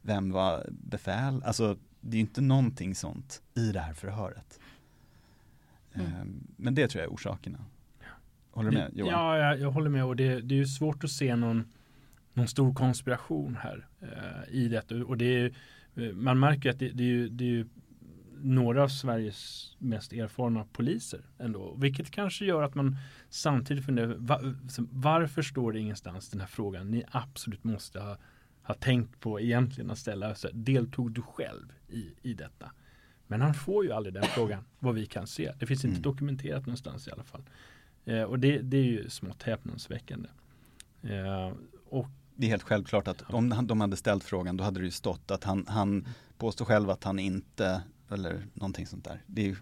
Vem var befäl? Alltså, det är ju inte någonting sånt i det här förhöret. Mm. Ehm, men det tror jag är orsakerna. Håller du med Johan? Ja, jag, jag håller med och det, det är ju svårt att se någon, någon stor konspiration här eh, i detta. Och det är, eh, man märker att det, det, är ju, det är ju några av Sveriges mest erfarna poliser ändå. Vilket kanske gör att man samtidigt funderar var, varför står det ingenstans den här frågan ni absolut måste ha, ha tänkt på egentligen att ställa. Så deltog du själv i, i detta? Men han får ju aldrig den frågan vad vi kan se. Det finns inte mm. dokumenterat någonstans i alla fall. Eh, och det, det, är ju smått häpnadsväckande. Eh, och det är helt självklart att om de hade ställt frågan då hade det ju stått att han, han påstår själv att han inte eller någonting sånt där. Det är,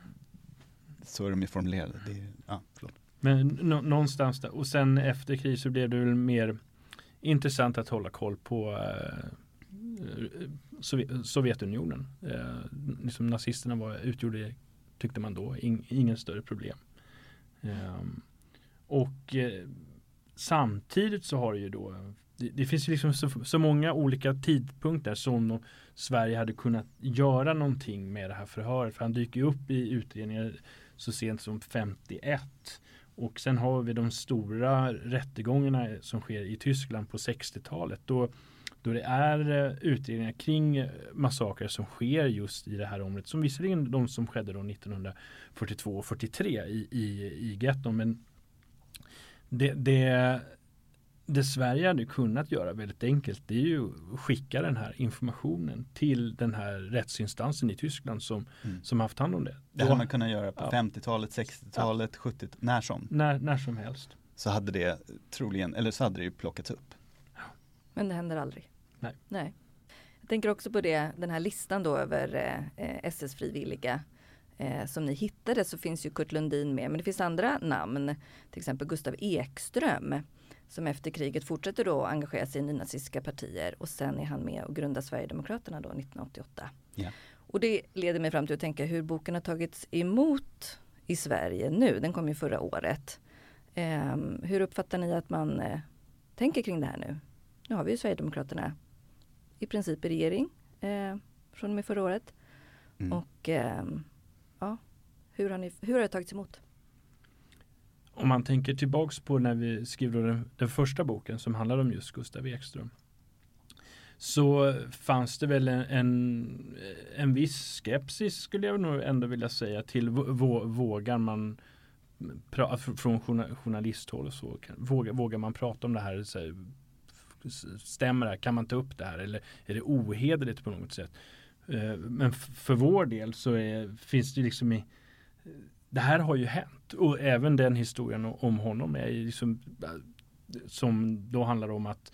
så är de ju formulerade. Det är, ja, förlåt. Men någonstans där. Och sen efter krig så blev det väl mer intressant att hålla koll på eh, Eh, Sovjetunionen. Eh, liksom nazisterna var, utgjorde, tyckte man då, in, ingen större problem. Eh, och eh, samtidigt så har det ju då det, det finns ju liksom så, så, många olika tidpunkter som Sverige hade kunnat göra någonting med det här förhöret. För han dyker ju upp i utredningar så sent som 51. Och sen har vi de stora rättegångarna som sker i Tyskland på 60-talet. Då, då det är eh, utredningar kring massakrer som sker just i det här området. Som visserligen de som skedde då 1942 och 43 i, i, i getton. Men det, det det Sverige hade kunnat göra väldigt enkelt det är ju att skicka den här informationen till den här rättsinstansen i Tyskland som, mm. som haft hand om det. Det hade man kunnat göra på ja. 50-talet, 60-talet, ja. 70 när som. När, när som helst. Så hade det troligen, eller så hade det ju plockats upp. Ja. Men det händer aldrig. Nej. Nej. Jag tänker också på det, den här listan då över eh, SS-frivilliga eh, som ni hittade så finns ju Kurt Lundin med men det finns andra namn. Till exempel Gustav Ekström som efter kriget fortsätter då engagera sig i nynazistiska partier och sen är han med och grundar Sverigedemokraterna då 1988. Yeah. Och det leder mig fram till att tänka hur boken har tagits emot i Sverige nu. Den kom ju förra året. Eh, hur uppfattar ni att man eh, tänker kring det här nu? Nu har vi ju Sverigedemokraterna i princip i regering eh, från och med förra året. Mm. Och ehm, ja, hur har, ni, hur har det tagits emot? Om man tänker tillbaks på när vi skrev den, den första boken som handlar om just Gustav Ekström. Så fanns det väl en, en, en viss skepsis skulle jag nog ändå vilja säga till vå, vågar man pra, från journalisthåll och så vågar, vågar man prata om det här, så här stämmer det här, kan man ta upp det här? Eller är det ohederligt på något sätt? Eh, men för vår del så är, finns det liksom i det här har ju hänt. Och även den historien om honom är liksom eh, som då handlar om att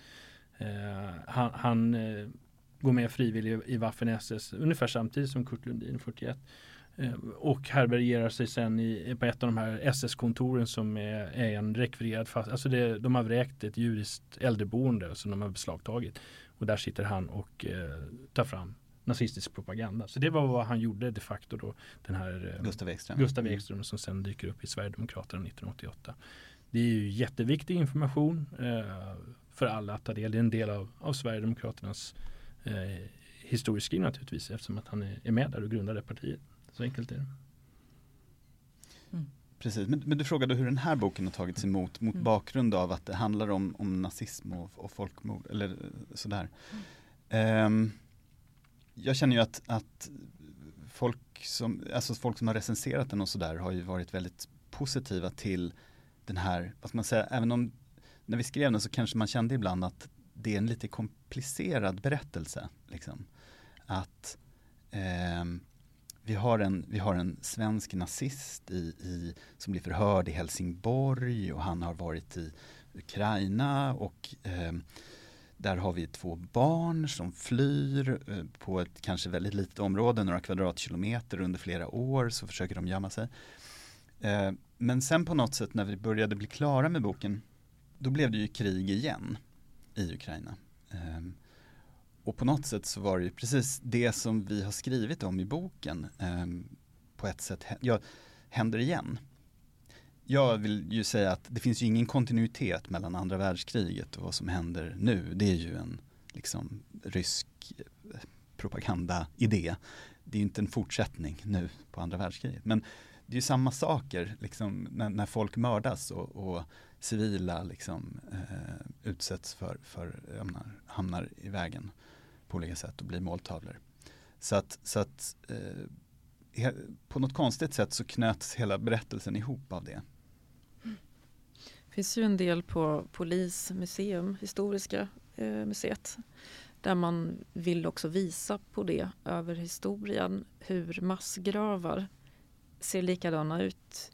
eh, han, han eh, går med frivillig i Waffen SS ungefär samtidigt som Kurt Lundin 41 eh, och härbärgerar sig sen i, på ett av de här SS-kontoren som är, är en rekvirerad fast, alltså det, de har vräkt ett judiskt äldreboende som de har beslagtagit och där sitter han och eh, tar fram nazistisk propaganda. Så det var vad han gjorde de facto då. Den här eh, Gustav Ekström. Gustav mm. Ekström som sen dyker upp i Sverigedemokraterna 1988. Det är ju jätteviktig information eh, för alla att ta del. Det är en del av, av Sverigedemokraternas eh, historieskrivning naturligtvis eftersom att han är, är med där och grundade partiet. Så enkelt är det. Mm. Precis, men, men, du frågade hur den här boken har tagits emot mot mm. bakgrund av att det handlar om, om nazism och, och folkmord eller sådär. Mm. Um, jag känner ju att, att folk, som, alltså folk som har recenserat den och sådär har ju varit väldigt positiva till den här, vad ska man säga, även om när vi skrev den så kanske man kände ibland att det är en lite komplicerad berättelse. Liksom. Att eh, vi, har en, vi har en svensk nazist i, i, som blir förhörd i Helsingborg och han har varit i Ukraina och eh, där har vi två barn som flyr eh, på ett kanske väldigt litet område, några kvadratkilometer under flera år så försöker de gömma sig. Eh, men sen på något sätt när vi började bli klara med boken då blev det ju krig igen i Ukraina. Eh, och på något sätt så var det ju precis det som vi har skrivit om i boken eh, på ett sätt ja, händer igen jag vill ju säga att det finns ju ingen kontinuitet mellan andra världskriget och vad som händer nu. Det är ju en liksom, rysk eh, propagandaidé. Det är ju inte en fortsättning nu på andra världskriget. Men det är ju samma saker liksom, när, när folk mördas och, och civila liksom, eh, utsätts för, för menar, hamnar i vägen på olika sätt och blir måltavlor. Så att, så att eh, på något konstigt sätt så knöts hela berättelsen ihop av det finns ju en del på Polismuseum, Historiska eh, museet, där man vill också visa på det över historien, hur massgravar ser likadana ut.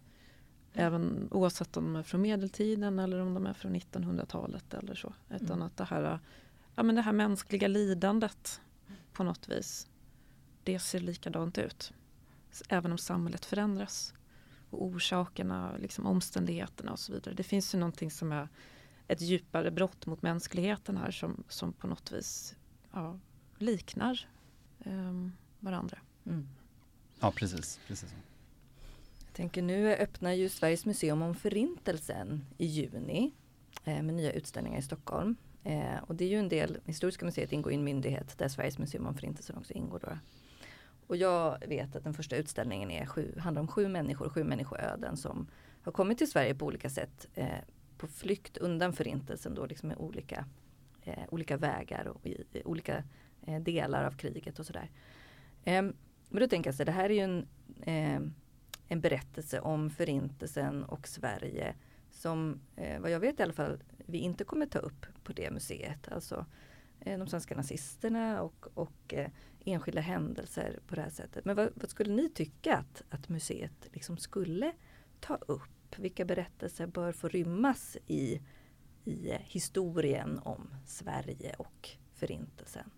Även oavsett om de är från medeltiden eller om de är från 1900-talet eller så. Utan mm. att det här, ja, men det här mänskliga lidandet på något vis, det ser likadant ut. Även om samhället förändras och orsakerna, liksom omständigheterna och så vidare. Det finns ju någonting som är ett djupare brott mot mänskligheten här som, som på något vis ja, liknar um, varandra. Mm. Ja, precis. precis. Jag tänker nu öppnar ju Sveriges museum om förintelsen i juni eh, med nya utställningar i Stockholm. Eh, och det är ju en del, Historiska museet ingår i en myndighet där Sveriges museum om förintelsen också ingår. Då. Och jag vet att den första utställningen är sju, handlar om sju människor, sju människoöden som har kommit till Sverige på olika sätt. Eh, på flykt undan förintelsen då liksom med olika, eh, olika vägar och i, i olika eh, delar av kriget och sådär. Ehm, men då tänker jag så det här är ju en, eh, en berättelse om förintelsen och Sverige som eh, vad jag vet i alla fall vi inte kommer ta upp på det museet. Alltså eh, de svenska nazisterna och, och eh, enskilda händelser på det här sättet. Men vad, vad skulle ni tycka att, att museet liksom skulle ta upp? Vilka berättelser bör få rymmas i, i eh, historien om Sverige och Förintelsen?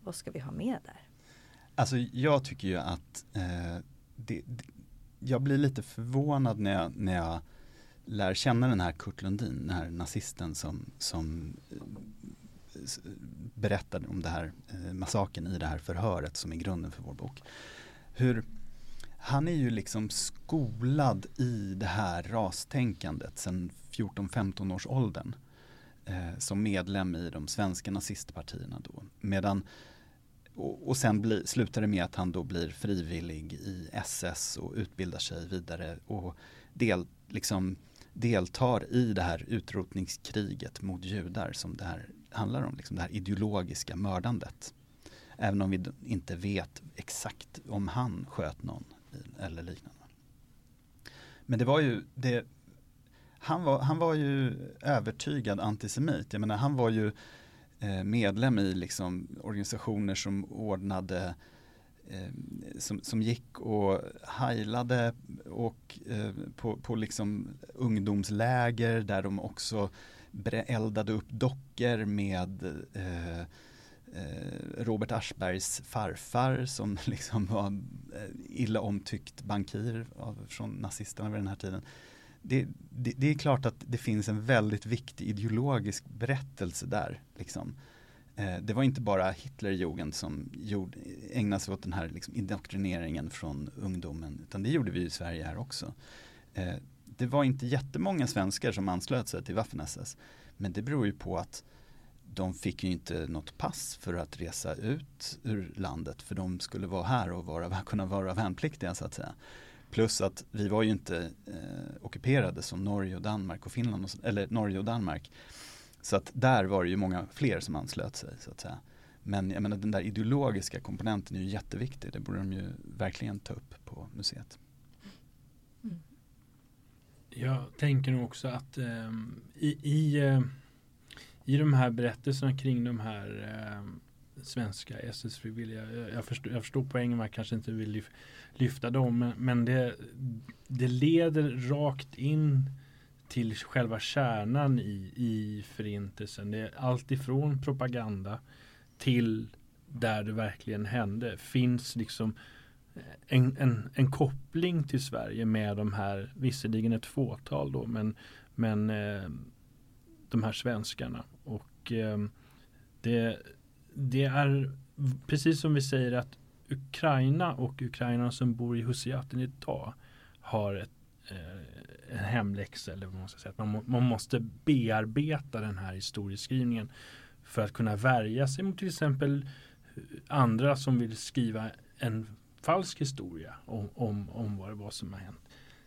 Vad ska vi ha med där? Alltså jag tycker ju att eh, det, det, jag blir lite förvånad när jag, när jag lär känna den här Kurt Lundin, den här nazisten som, som eh, berättade om det här eh, massaken i det här förhöret som är grunden för vår bok. Hur han är ju liksom skolad i det här rastänkandet sedan 14-15 års åldern. Eh, som medlem i de svenska nazistpartierna då. Medan, och, och sen bli, slutar det med att han då blir frivillig i SS och utbildar sig vidare och del, liksom, deltar i det här utrotningskriget mot judar som det här handlar om. Liksom det här ideologiska mördandet. Även om vi inte vet exakt om han sköt någon eller liknande. Men det var ju, det, han, var, han var ju övertygad antisemit. Jag menar han var ju eh, medlem i liksom organisationer som ordnade eh, Eh, som, som gick och heilade och eh, på, på liksom ungdomsläger där de också eldade upp dockor med eh, Eh, Robert Aschbergs farfar som liksom var eh, illa omtyckt bankir av, från nazisterna vid den här tiden. Det, det, det, är klart att det finns en väldigt viktig ideologisk berättelse där. Liksom. Eh, det var inte bara Hitlerjugend som gjorde, ägnade sig åt den här liksom, indoktrineringen från ungdomen utan det gjorde vi i Sverige här också. Eh, det var inte jättemånga svenskar som anslöt sig till Waffen-SS men det beror ju på att de fick ju inte något pass för att resa ut ur landet för de skulle vara här och vara, kunna vara värnpliktiga så att säga. Plus att vi var ju inte eh, ockuperade som Norge och Danmark och Finland, och, eller Norge och Danmark. Så att där var det ju många fler som anslöt sig så att säga. Men jag menar den där ideologiska komponenten är ju jätteviktig. Det borde de ju verkligen ta upp på museet. Mm. Jag tänker nog också att eh, i, i eh, i de här berättelserna kring de här eh, svenska SS-frivilliga. Jag, jag, förstår, jag förstår poängen man kanske inte vill lyfta dem men, men det, det leder rakt in till själva kärnan i, i förintelsen. Det är allt ifrån propaganda till där det verkligen hände. Finns liksom eh, en, en, en koppling till Sverige med de här, visserligen ett fåtal då, men, men eh, de här svenskarna. Och eh, det, det är precis som vi säger att Ukraina och Ukraina som bor i Husiaten idag har ett, en hemläxa eller vad man ska säga. Man, man måste bearbeta den här historieskrivningen för att kunna värja sig mot till exempel eh, andra som vill skriva en falsk historia om, om, om vad det var som har hänt.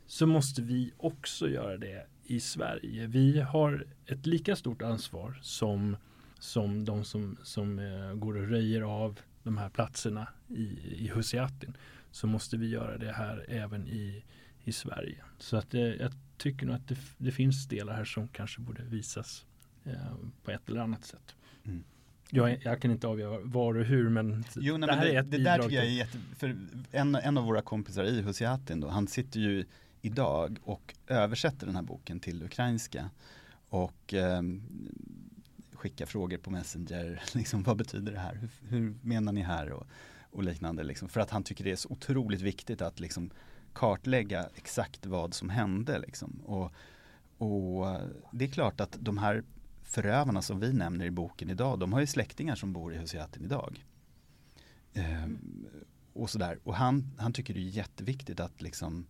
Så måste vi också göra det i Sverige. Vi har ett lika stort ansvar som, som de som, som eh, går och röjer av de här platserna i, i Husiatin. Så måste vi göra det här även i, i Sverige. Så att eh, jag tycker nog att det, det, finns delar här som kanske borde visas eh, på ett eller annat sätt. Mm. Jag, jag, kan inte avgöra var och hur men jo, nej, det här det, är ett det där tycker jag är jätte, för en, en av våra kompisar i Husiatin då, han sitter ju idag och översätter den här boken till ukrainska. Och eh, skickar frågor på Messenger, liksom, vad betyder det här? Hur, hur menar ni här? Och, och liknande. Liksom. För att han tycker det är så otroligt viktigt att liksom, kartlägga exakt vad som hände. Liksom. Och, och det är klart att de här förövarna som vi nämner i boken idag, de har ju släktingar som bor i Husiatin idag. Ehm, och sådär. Och han, han tycker det är jätteviktigt att liksom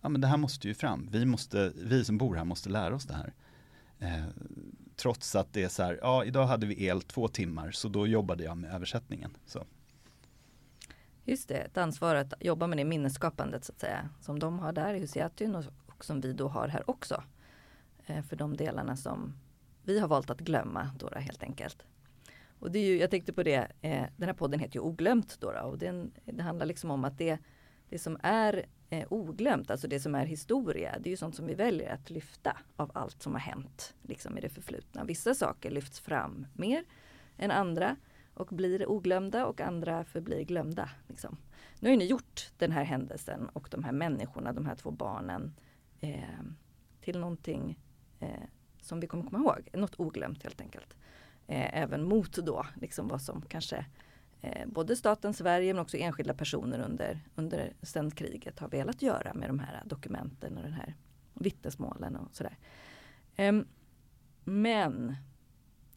ja men det här måste ju fram. Vi, måste, vi som bor här måste lära oss det här. Ehm, trots att det är så här, ja idag hade vi el två timmar så då jobbade jag med översättningen. Så. Just det, ett ansvar att jobba med det minnesskapandet så att säga. Som de har där i Husiatyn och, och som vi då har här också. Eh, för de delarna som vi har valt att glömma då, då helt enkelt. Och det är ju, jag tänkte på det, eh, den här podden heter ju Oglömt då, då och den, det handlar liksom om att det, det som är eh, oglömt, alltså det som är historia, det är ju sånt som vi väljer att lyfta av allt som har hänt liksom i det förflutna. Vissa saker lyfts fram mer än andra och blir oglömda och andra förblir glömda. Liksom. Nu har ni gjort den här händelsen och de här människorna, de här två barnen eh, till någonting eh, som vi kommer komma ihåg, något oglömt helt enkelt. Eh, även mot då liksom vad som kanske eh, både staten Sverige men också enskilda personer under, under sen kriget har velat göra med de här dokumenten och den här vittnesmålen och sådär. Eh, men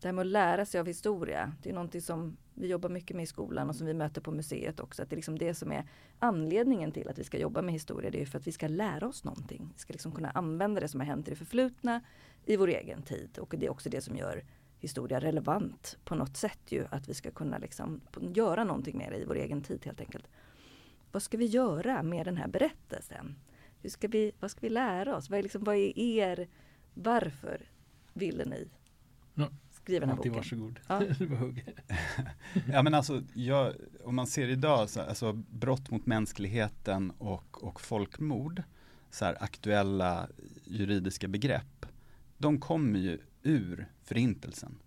det här med att lära sig av historia, det är någonting som vi jobbar mycket med i skolan och som vi möter på museet också. Att det är liksom det som är anledningen till att vi ska jobba med historia. Det är för att vi ska lära oss någonting. Vi ska liksom kunna använda det som har hänt i det förflutna i vår egen tid. Och det är också det som gör historia relevant på något sätt ju. Att vi ska kunna liksom göra någonting med det i vår egen tid helt enkelt. Vad ska vi göra med den här berättelsen? Hur ska vi, vad ska vi lära oss? Vad är, liksom, vad är er, varför ville ni Ja skriva den här boken? varsågod. Ja. Ja men alltså, jag, om man ser idag, så, alltså brott mot mänskligheten och, och folkmord, så här, aktuella juridiska begrepp, de kommer ju ur förintelsen.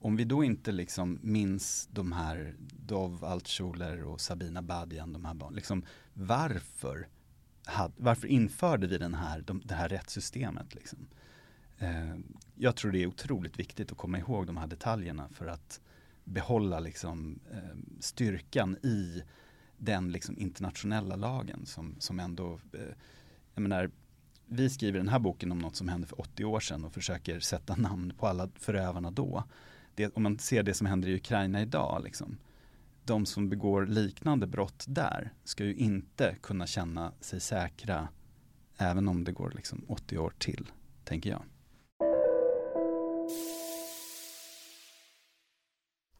Om vi då inte liksom minns de här Dov Altschuler och Sabina Badian, de här barnen, liksom, varför, had, varför införde vi den här, de, det här rättssystemet? Liksom? Eh, jag tror det är otroligt viktigt att komma ihåg de här detaljerna för att behålla liksom, eh, styrkan i den liksom, internationella lagen som, som ändå, eh, jag menar, vi skriver den här boken om något som hände för 80 år sedan och försöker sätta namn på alla förövarna då. Det, om man ser det som händer i Ukraina idag, liksom, de som begår liknande brott där ska ju inte kunna känna sig säkra även om det går liksom 80 år till, tänker jag.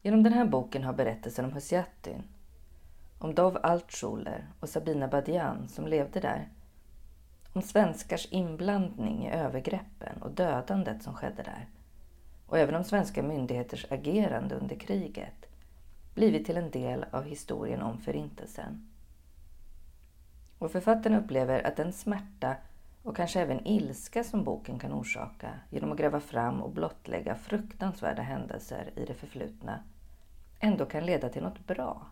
Genom den här boken har berättelsen om Husiatyn, om Dov Altschuler och Sabina Badian som levde där, om svenskars inblandning i övergreppen och dödandet som skedde där och även om svenska myndigheters agerande under kriget blivit till en del av historien om Förintelsen. Och författaren upplever att den smärta och kanske även ilska som boken kan orsaka genom att gräva fram och blottlägga fruktansvärda händelser i det förflutna ändå kan leda till något bra.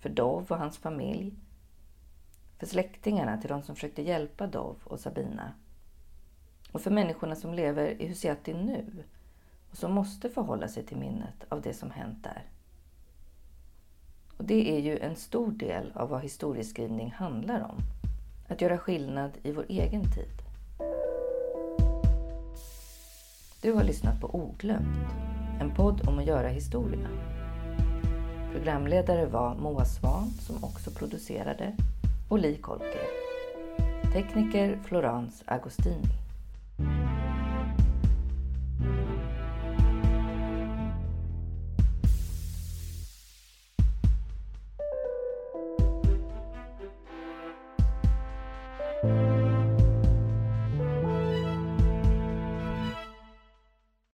För Dov och hans familj, för släktingarna till de som försökte hjälpa Dov och Sabina och för människorna som lever i Husiati nu och som måste förhålla sig till minnet av det som hänt där. Och det är ju en stor del av vad historieskrivning handlar om. Att göra skillnad i vår egen tid. Du har lyssnat på Oglömt, en podd om att göra historia. Programledare var Moa Svan som också producerade och Li Kolker. Tekniker Florence Agostini.